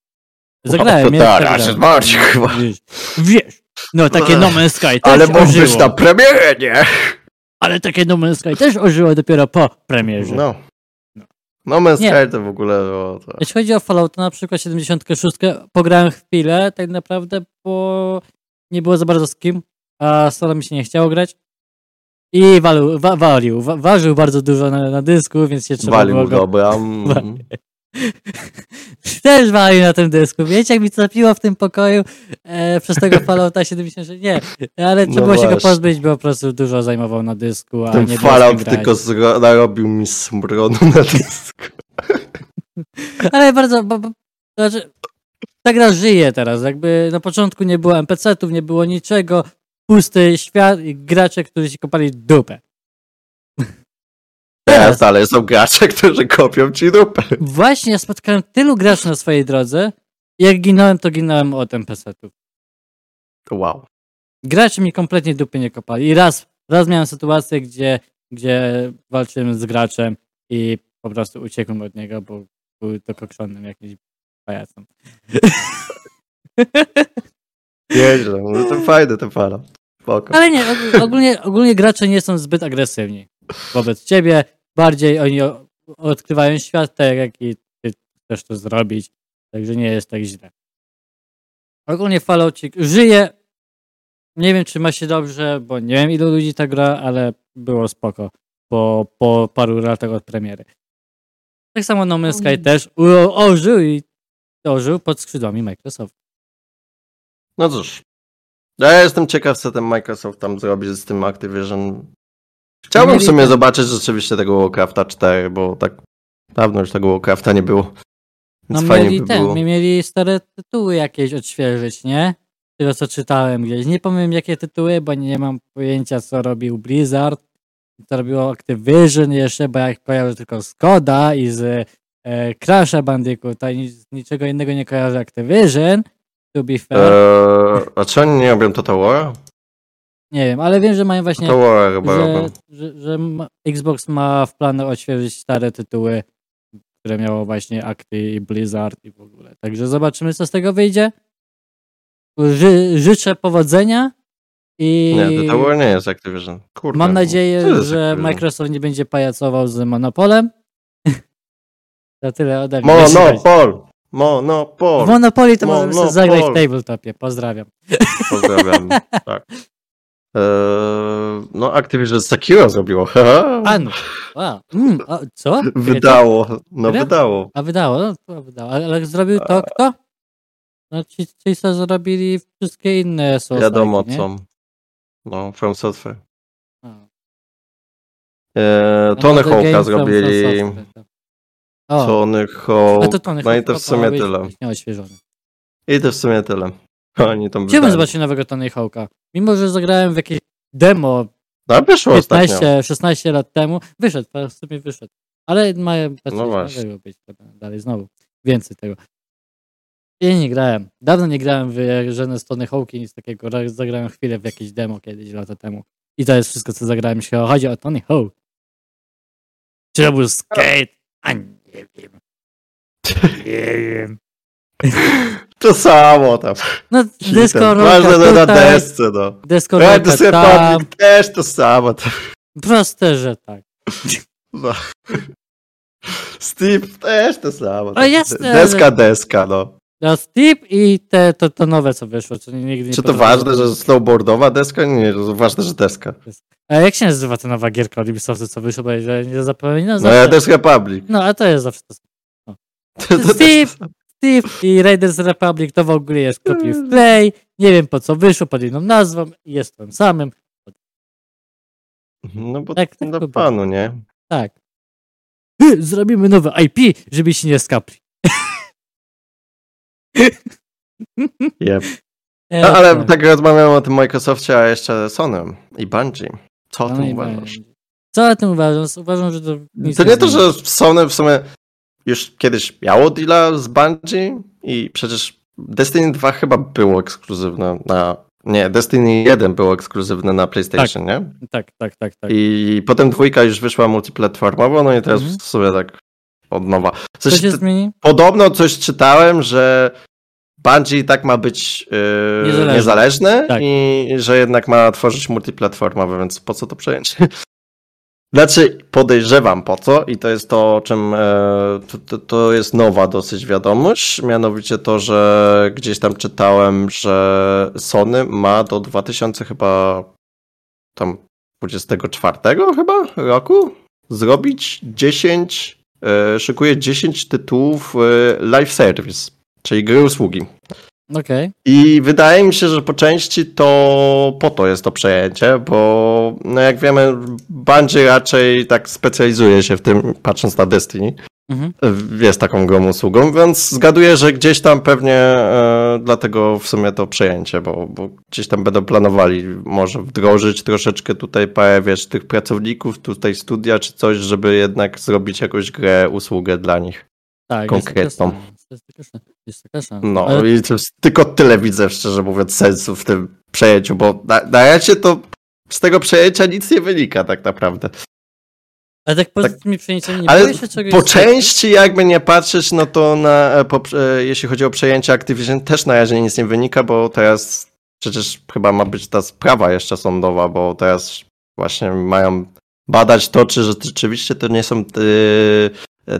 Zagrałem, to ja tak, bardziej chyba. Wiesz, wiesz, no takie No Man's Sky też Ale mógł ożyło. być na premierę, nie? Ale takie No Man's Sky też ożyło dopiero po premierze. No. No. Man's Nie. Sky to w ogóle... No, to... Jeśli chodzi o Fallout, na przykład 76, pograłem chwilę, tak naprawdę, bo nie było za bardzo z kim, a solo mi się nie chciało grać. I walił, wa, walił wa, ważył bardzo dużo na, na dysku, więc się trzeba było Walił go... dobra. Też walił na tym dysku. Wiecie, jak mi trafiło w tym pokoju e, przez tego Fallouta 76? Nie, ale trzeba No było się go pozbyć, bo po prostu dużo zajmował na dysku, a Ten nie Fallout tylko narobił mi smrodu na dysku. Ale bardzo, bo, bo, to znaczy, ta gra żyje teraz, jakby na początku nie było NPC-ów, nie było niczego, pusty świat i gracze, którzy się kopali dupę. Teraz dalej są gracze, którzy kopią ci dupę. Właśnie ja spotkałem tylu graczy na swojej drodze i jak ginąłem, to ginąłem od NPC-ów. Wow. Gracze mi kompletnie dupy nie kopali i raz, raz miałem sytuację, gdzie, gdzie walczyłem z graczem i po prostu uciekłem od niego, bo był dokokrzony jakimś pajacem. Nieźle, no to ten Fallout. Spoko. Ale nie, og- ogólnie, ogólnie gracze nie są zbyt agresywni wobec ciebie. Bardziej oni odkrywają świat, tak jak i ty chcesz to zrobić. Także nie jest tak źle. Ogólnie Falloutik żyje. Nie wiem, czy ma się dobrze, bo nie wiem, ilu ludzi ta gra, ale było spoko po, po paru latach od premiery. Tak samo No Man's Sky też u- ożył i ożył pod skrzydłami Microsoft. No cóż. Ja jestem ciekaw, co ten Microsoft tam zrobi z tym Activision. Chciałbym w sumie zobaczyć rzeczywiście tego Warcrafta 4, bo tak dawno już tego Warcrafta nie było. No Więc fajnie mieli by ten, było. mieli stare tytuły jakieś odświeżyć, nie? Tyle co czytałem gdzieś. Nie powiem jakie tytuły, bo nie mam pojęcia co robił Blizzard, co robiło Activision jeszcze, bo jak kojarzę tylko z Koda i z e, Crash'a Bandicoota i nic, niczego innego nie kojarzę Activision, to be fair. Eee, a czy oni nie robią Total War? Nie wiem, ale wiem, że mają właśnie, War chyba że, robią. że, że ma- Xbox ma w planach odświeżyć stare tytuły, które miało właśnie Acty i Blizzard i w ogóle. Także zobaczymy, co z tego wyjdzie. Ży, życzę powodzenia i Nie, Total War nie jest Activision. Kurde. mam co nadzieję, że? Microsoft nie będzie pajacował z Monopolem. to tyle ode mnie. Monopol! Monopol! W Monopoly to możemy sobie zagrać w tabletopie. Pozdrawiam. Pozdrawiam. tak. Eee, no, Activision Sekiro zrobiło. haha. A no. Wow. Mm, a, co? Wydało. No, wydało. A wydało, no to wydało. Ale, ale zrobił to kto? No ci, ci co zrobili wszystkie inne są. Wiadomo co. No, From Software. A. Eee, No, Tony Hawk'a zrobili. Tak. Tony a Hawk. to Tony No i to w sumie tyle. I to w sumie tyle. Oni tam Chciałbym wydali. zobaczyć nowego Tony Hawk'a. Mimo, że zagrałem w jakieś demo No, wyszło ostatnio. 15, 16 lat temu, wyszedł, w sumie wyszedł. Ale mają No właśnie. być dalej znowu. Więcej tego. Ja nie grałem. Dawno nie grałem w żadne z Tony Hawk'i, nic takiego. Zagrałem chwilę w jakieś demo kiedyś, lata temu. I to jest wszystko, co zagrałem, jeśli chodzi o Tony Hawk. Czy to był skate? A nie wiem. Nie wiem. To samo tam. No, dysko Ważne, że na desce, no. rolka tam. Też to samo. tam. Proste, że tak. No. Steve też to samo. A Deska, deska, no. No, Steep i te, to, to nowe, co wyszło, co nigdy nie Czy to ważne, że snowboardowa deska? Nie, ważne, że deska. A jak się nazywa ta nowa gierka od Ubisoftu, co wyszło, bo że nie zapominam? No ja Desk Republic. No, a to jest zawsze to samo. To Steve i Raiders Republic to w ogóle jest copy w play. Nie wiem po co wyszło, pod inną nazwą. i Jest tym samym. No bo Tak, tak to było. panu, nie? Tak. Zrobimy nowe IP, żeby się nie skapli. Yep. E, No, ale tak rozmawiamy o tym Microsoftie, a jeszcze Sony i Bungie. Co o No tym uważasz? będzie. Co o tym uważasz? Uważam, że to To nie to, że Sony w sumie już kiedyś miało deala z Bungie i przecież Destiny 2 chyba było ekskluzywne na Nie, Destiny 1 było ekskluzywne na PlayStation, nie? Tak, tak, tak, tak. I potem dwójka już wyszła multiplatformowo, no i teraz Mhm. w sumie tak od nowa. Co Coś, się zmieni? podobno coś czytałem, że Bungie i tak ma być yy, Niezależne. niezależne, Tak. i że jednak ma tworzyć multiplatformowe, więc po co to przejęcie? Znaczy, podejrzewam po co i to jest to, o czym e, to, to, to jest nowa dosyć wiadomość, mianowicie to, że gdzieś tam czytałem, że Sony ma do 2000 chyba tam 24 chyba roku zrobić 10, e, szykuje 10 tytułów e, live service, czyli gry usługi. Okej. I wydaje mi się, że po części to po to jest to przejęcie, bo no jak wiemy, Bungie raczej tak specjalizuje się w tym, patrząc na Destiny, Mhm. jest taką grą usługą, więc zgaduję, że gdzieś tam pewnie e, dlatego w sumie to przejęcie, bo, bo gdzieś tam będą planowali może wdrożyć troszeczkę tutaj parę, wiesz, tych pracowników, tutaj studia czy coś, żeby jednak zrobić jakąś grę, usługę dla nich. Tak, Konkretną. Jest taka szansa. Jest taka. No Ale i tylko tyle widzę, szczerze mówiąc, sensu w tym przejęciu, bo na, na razie to z tego przejęcia nic nie wynika tak naprawdę. Ale tak poza Tak. tymi przejęciami nie Ale się czegoś Po części, jakby nie patrzeć, no to na, e, po, e, jeśli chodzi o przejęcie Activision, też na razie nic nie wynika, bo teraz przecież chyba ma być ta sprawa jeszcze sądowa, bo teraz właśnie mają badać to, czy że- rzeczywiście to nie są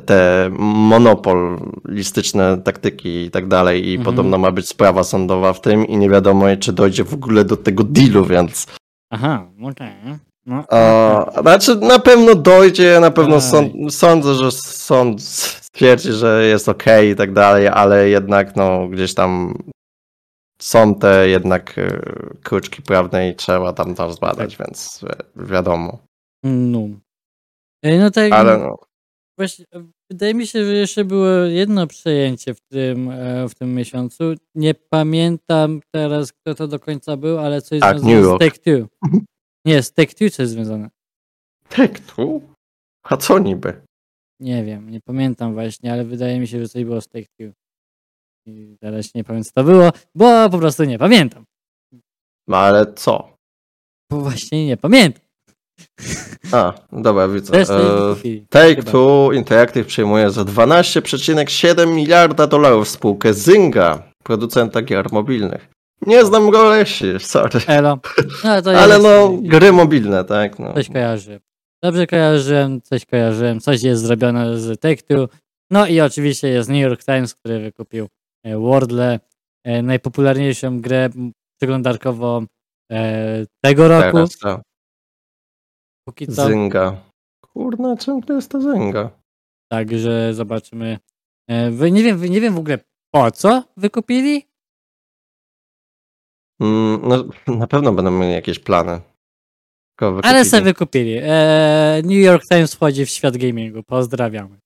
te, monopolistyczne taktyki i tak dalej i Mhm. podobno ma być sprawa sądowa w tym i nie wiadomo, czy dojdzie w ogóle do tego dealu, więc Aha, okej. No, a, znaczy na pewno dojdzie, na pewno sąd, sądzę, że sąd stwierdzi, że jest okej i tak dalej, ale jednak no gdzieś tam są te jednak e, kruczki prawne i trzeba tam to zbadać, więc e, wiadomo. no. Ej, no tak, Ale no, właśnie, e, wydaje mi się, że jeszcze było jedno przejęcie w tym, e, w tym miesiącu. Nie pamiętam teraz, kto to do końca był, ale coś Tak, związane z York. Take-Two. Nie, z Take-Two coś związane. tak tu? A co niby? Nie wiem, nie pamiętam właśnie, ale wydaje mi się, że coś było z Take-Two. I teraz nie pamiętam, co to było, bo po prostu nie pamiętam. No ale co? Bo właśnie nie pamiętam. A, dobra, widzę. E. Take. Two Interactive przyjmuje za 12,7 miliarda dolarów spółkę Zynga, producenta gier mobilnych. Nie znam Golesi, sorry. Elo. No, Ale jest- no, gry mobilne, tak? No. Coś kojarzy. Dobrze kojarzyłem, coś kojarzyłem, coś jest zrobione z Take-Two. No i oczywiście jest New York Times, który wykupił e, Wordle, e, najpopularniejszą grę przeglądarkową tego roku. Teraz. Póki co. Zynga. Kurna, czym to jest ta Zynga? Także zobaczymy. E, wy- nie, wiem, nie wiem w ogóle po co wykupili. Mm, no, na pewno będą mieli jakieś plany. Ale sobie wykupili. E, New York Times wchodzi w świat gamingu. Pozdrawiamy.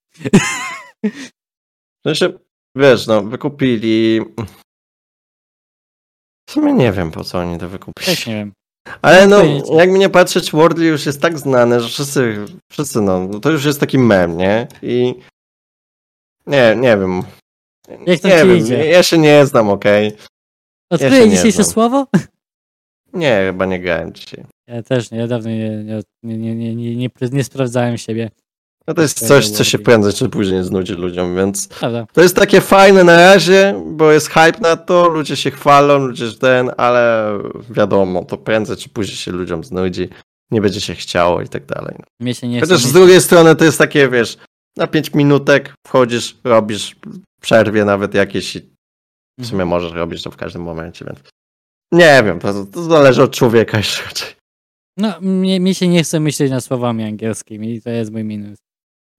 W sensie, wiesz, no, wykupili... W sumie nie wiem, po co oni to wykupili. Też nie wiem. Ale no, pojęcia. jak mi nie patrzeć, Wordly już jest tak znane, że wszyscy, wszyscy no, to już jest taki mem, nie? I nie, nie wiem. Jak tam nie wiem, idzie? ja się nie znam, okej. Odkryję się nie dzisiejsze znam. słowo? Nie, chyba nie grałem dzisiaj. Ja też nie, ja dawno nie, nie, nie, nie, nie, nie, nie, nie sprawdzałem siebie. No to jest coś, co się prędzej czy później znudzi ludziom, więc Prawda? to jest takie fajne na razie, bo jest hype na to, ludzie się chwalą, ludzie ten, ale wiadomo, to prędzej czy później się ludziom znudzi, nie będzie się chciało i tak dalej. Mnie się nie Chociaż z drugiej strony to jest takie, wiesz, na 5 minutek wchodzisz, robisz przerwie nawet jakieś i w sumie Mhm. możesz robić to w każdym momencie, więc nie wiem, to, to zależy od człowieka jeszcze. No, mnie, mnie się nie chce myśleć nad słowami angielskimi i to jest mój minus.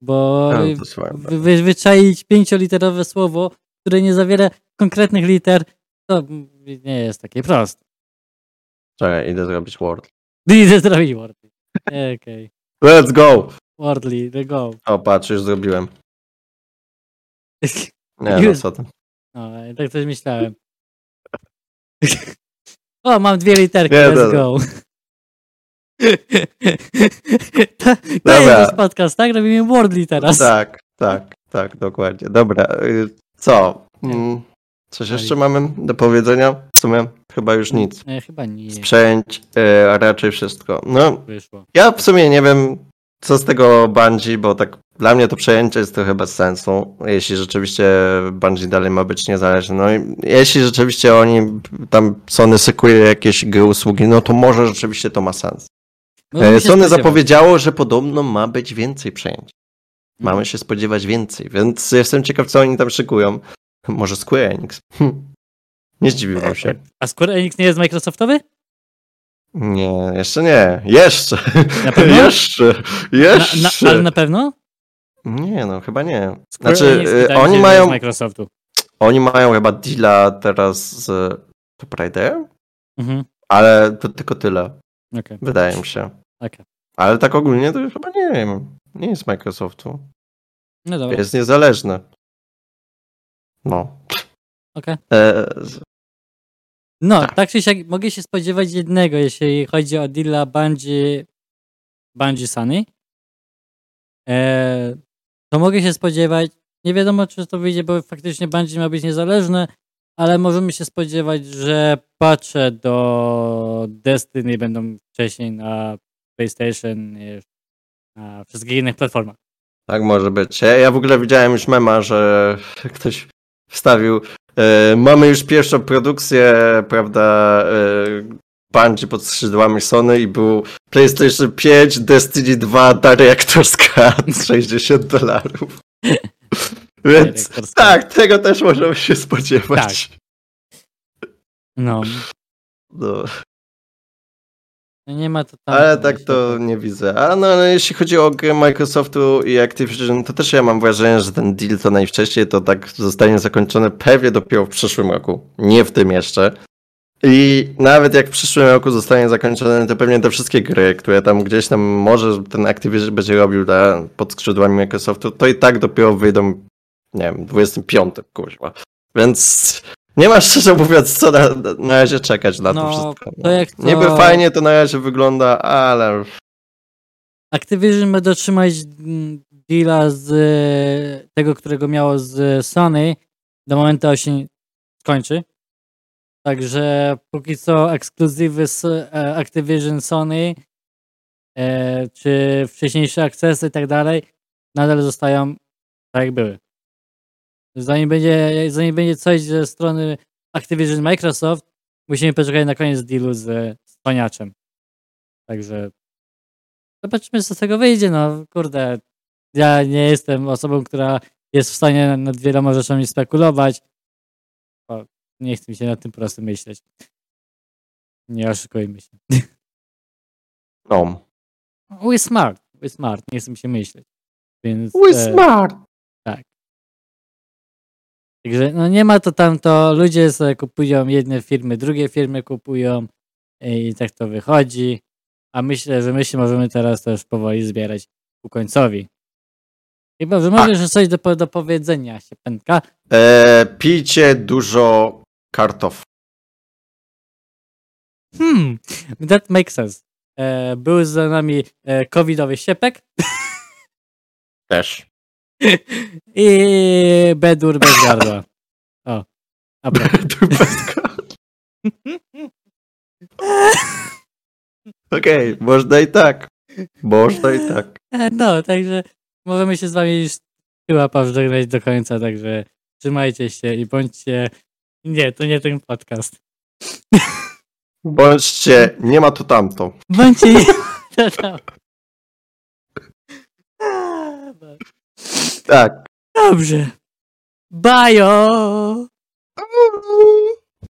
Bo No, wy, wyczaić pięcioliterowe słowo, które nie zawiera konkretnych liter, to nie jest takie proste. Czekaj, idę zrobić Word. Idę zrobić Wordly. Okej. Let's go! Wordly, the go. O, patrz, już zrobiłem. Nie, no co ty. No, tak coś myślałem. O, mam dwie literki, Nie, let's go. to, to jest podcast, tak? Robimy Wordly teraz. Tak, tak, tak, dokładnie. Dobra, y, co? Mm, Coś jeszcze mamy do powiedzenia? W sumie chyba już nic. Nie, chyba nie Sprzęć, e, a raczej wszystko. No, wyszło. ja w sumie nie wiem, co z tego Bungie, bo tak dla mnie to przejęcie jest trochę bez sensu, jeśli rzeczywiście Bungie dalej ma być niezależny. No i jeśli rzeczywiście oni, tam Sony sykuje jakieś gry usługi, no to może rzeczywiście to ma sens. Możemy E, Sony spodziewać. zapowiedziało, że podobno ma być więcej przejęć. Mamy się spodziewać więcej, więc jestem ciekaw, co oni tam szykują. Może Square Enix. Hm. Nie zdziwiłbym się. A Square Enix nie jest Microsoftowy? Nie, jeszcze nie. Jeszcze. Na pewno? jeszcze. Na, Jeszcze. na, ale na pewno? Nie, no chyba nie. Square Znaczy, Enix mi oni mają, Microsoftu. oni mają chyba deala teraz z Tomb Raider, Mhm. ale to tylko tyle, Okej. wydaje mi się. Okej. Ale tak ogólnie to chyba nie wiem. Nie jest Microsoftu. No dobra. Jest niezależny. No. Okej. E, z- No, Tak. tak czy siak mogę się spodziewać jednego, jeśli chodzi o deala Bungie, Bungie Sunny. E, to mogę się spodziewać, nie wiadomo czy to wyjdzie, bo faktycznie Bungie ma być niezależne, ale możemy się spodziewać, że patche do Destiny będą wcześniej na PlayStation i na wszystkich innych platformach. Tak może być. Ja, ja w ogóle widziałem już mema, że ktoś wstawił. E, mamy już pierwszą produkcję, prawda, e, Bungie pod skrzydłami Sony i był PlayStation 5, Destiny 2, Director's Cut 60 dolarów. Więc tak, tego też możemy się spodziewać. No, No, nie ma to tam. ale tak to nie widzę. A no, ale jeśli chodzi o grę Microsoftu i Activision, to też ja mam wrażenie, że ten deal to najwcześniej to tak zostanie zakończony pewnie dopiero w przyszłym roku. Nie w tym jeszcze. I nawet jak w przyszłym roku zostanie zakończony, to pewnie te wszystkie gry, które tam gdzieś tam może ten Activision będzie robił dla, pod skrzydłami Microsoftu, to i tak dopiero wyjdą, nie wiem, 25, kurwa. Więc nie ma szczerze mówiąc co na, na razie czekać na to No, wszystko. to jak to- Niby fajnie to na razie wygląda, ale Activision ma dotrzymać mm, deala z tego, którego miało z Sony do momentu, aż się skończy. Także póki co ekskluzywy z e, Activision Sony e, czy wcześniejsze akcesy i tak dalej nadal zostają tak jak były. Zanim będzie, zanim będzie coś ze strony Activision Microsoft, musimy poczekać na koniec dealu z Spaniaczem. Także zobaczymy, co z tego wyjdzie. No kurde, ja nie jestem osobą, która jest w stanie nad wieloma rzeczami spekulować. O, nie chcę mi się nad tym po prostu myśleć. Nie oszukujmy się. no. We smart, we smart, nie chcę mi się myśleć. Więc, We e, smart! Także no nie ma to tamto, ludzie sobie kupują jedne firmy, drugie firmy kupują i tak to wychodzi. A myślę, że my się możemy teraz też powoli zbierać ku końcowi. Chyba, że jeszcze coś do, do powiedzenia się pętka. E, pijcie dużo kartof. Hmm, that makes sense. E, był za nami e, covidowy siepek Też. I bedur bez gardła. O, a propos. Tu bez kart. Okej, można i tak. Można i tak. No, także możemy się z wami już chyba pożegnać do końca, także trzymajcie się i bądźcie... Nie, to nie ten podcast. Bądźcie, nie ma tu tamto. Bądźcie... No, no. Tak. Dobrze. Bajo!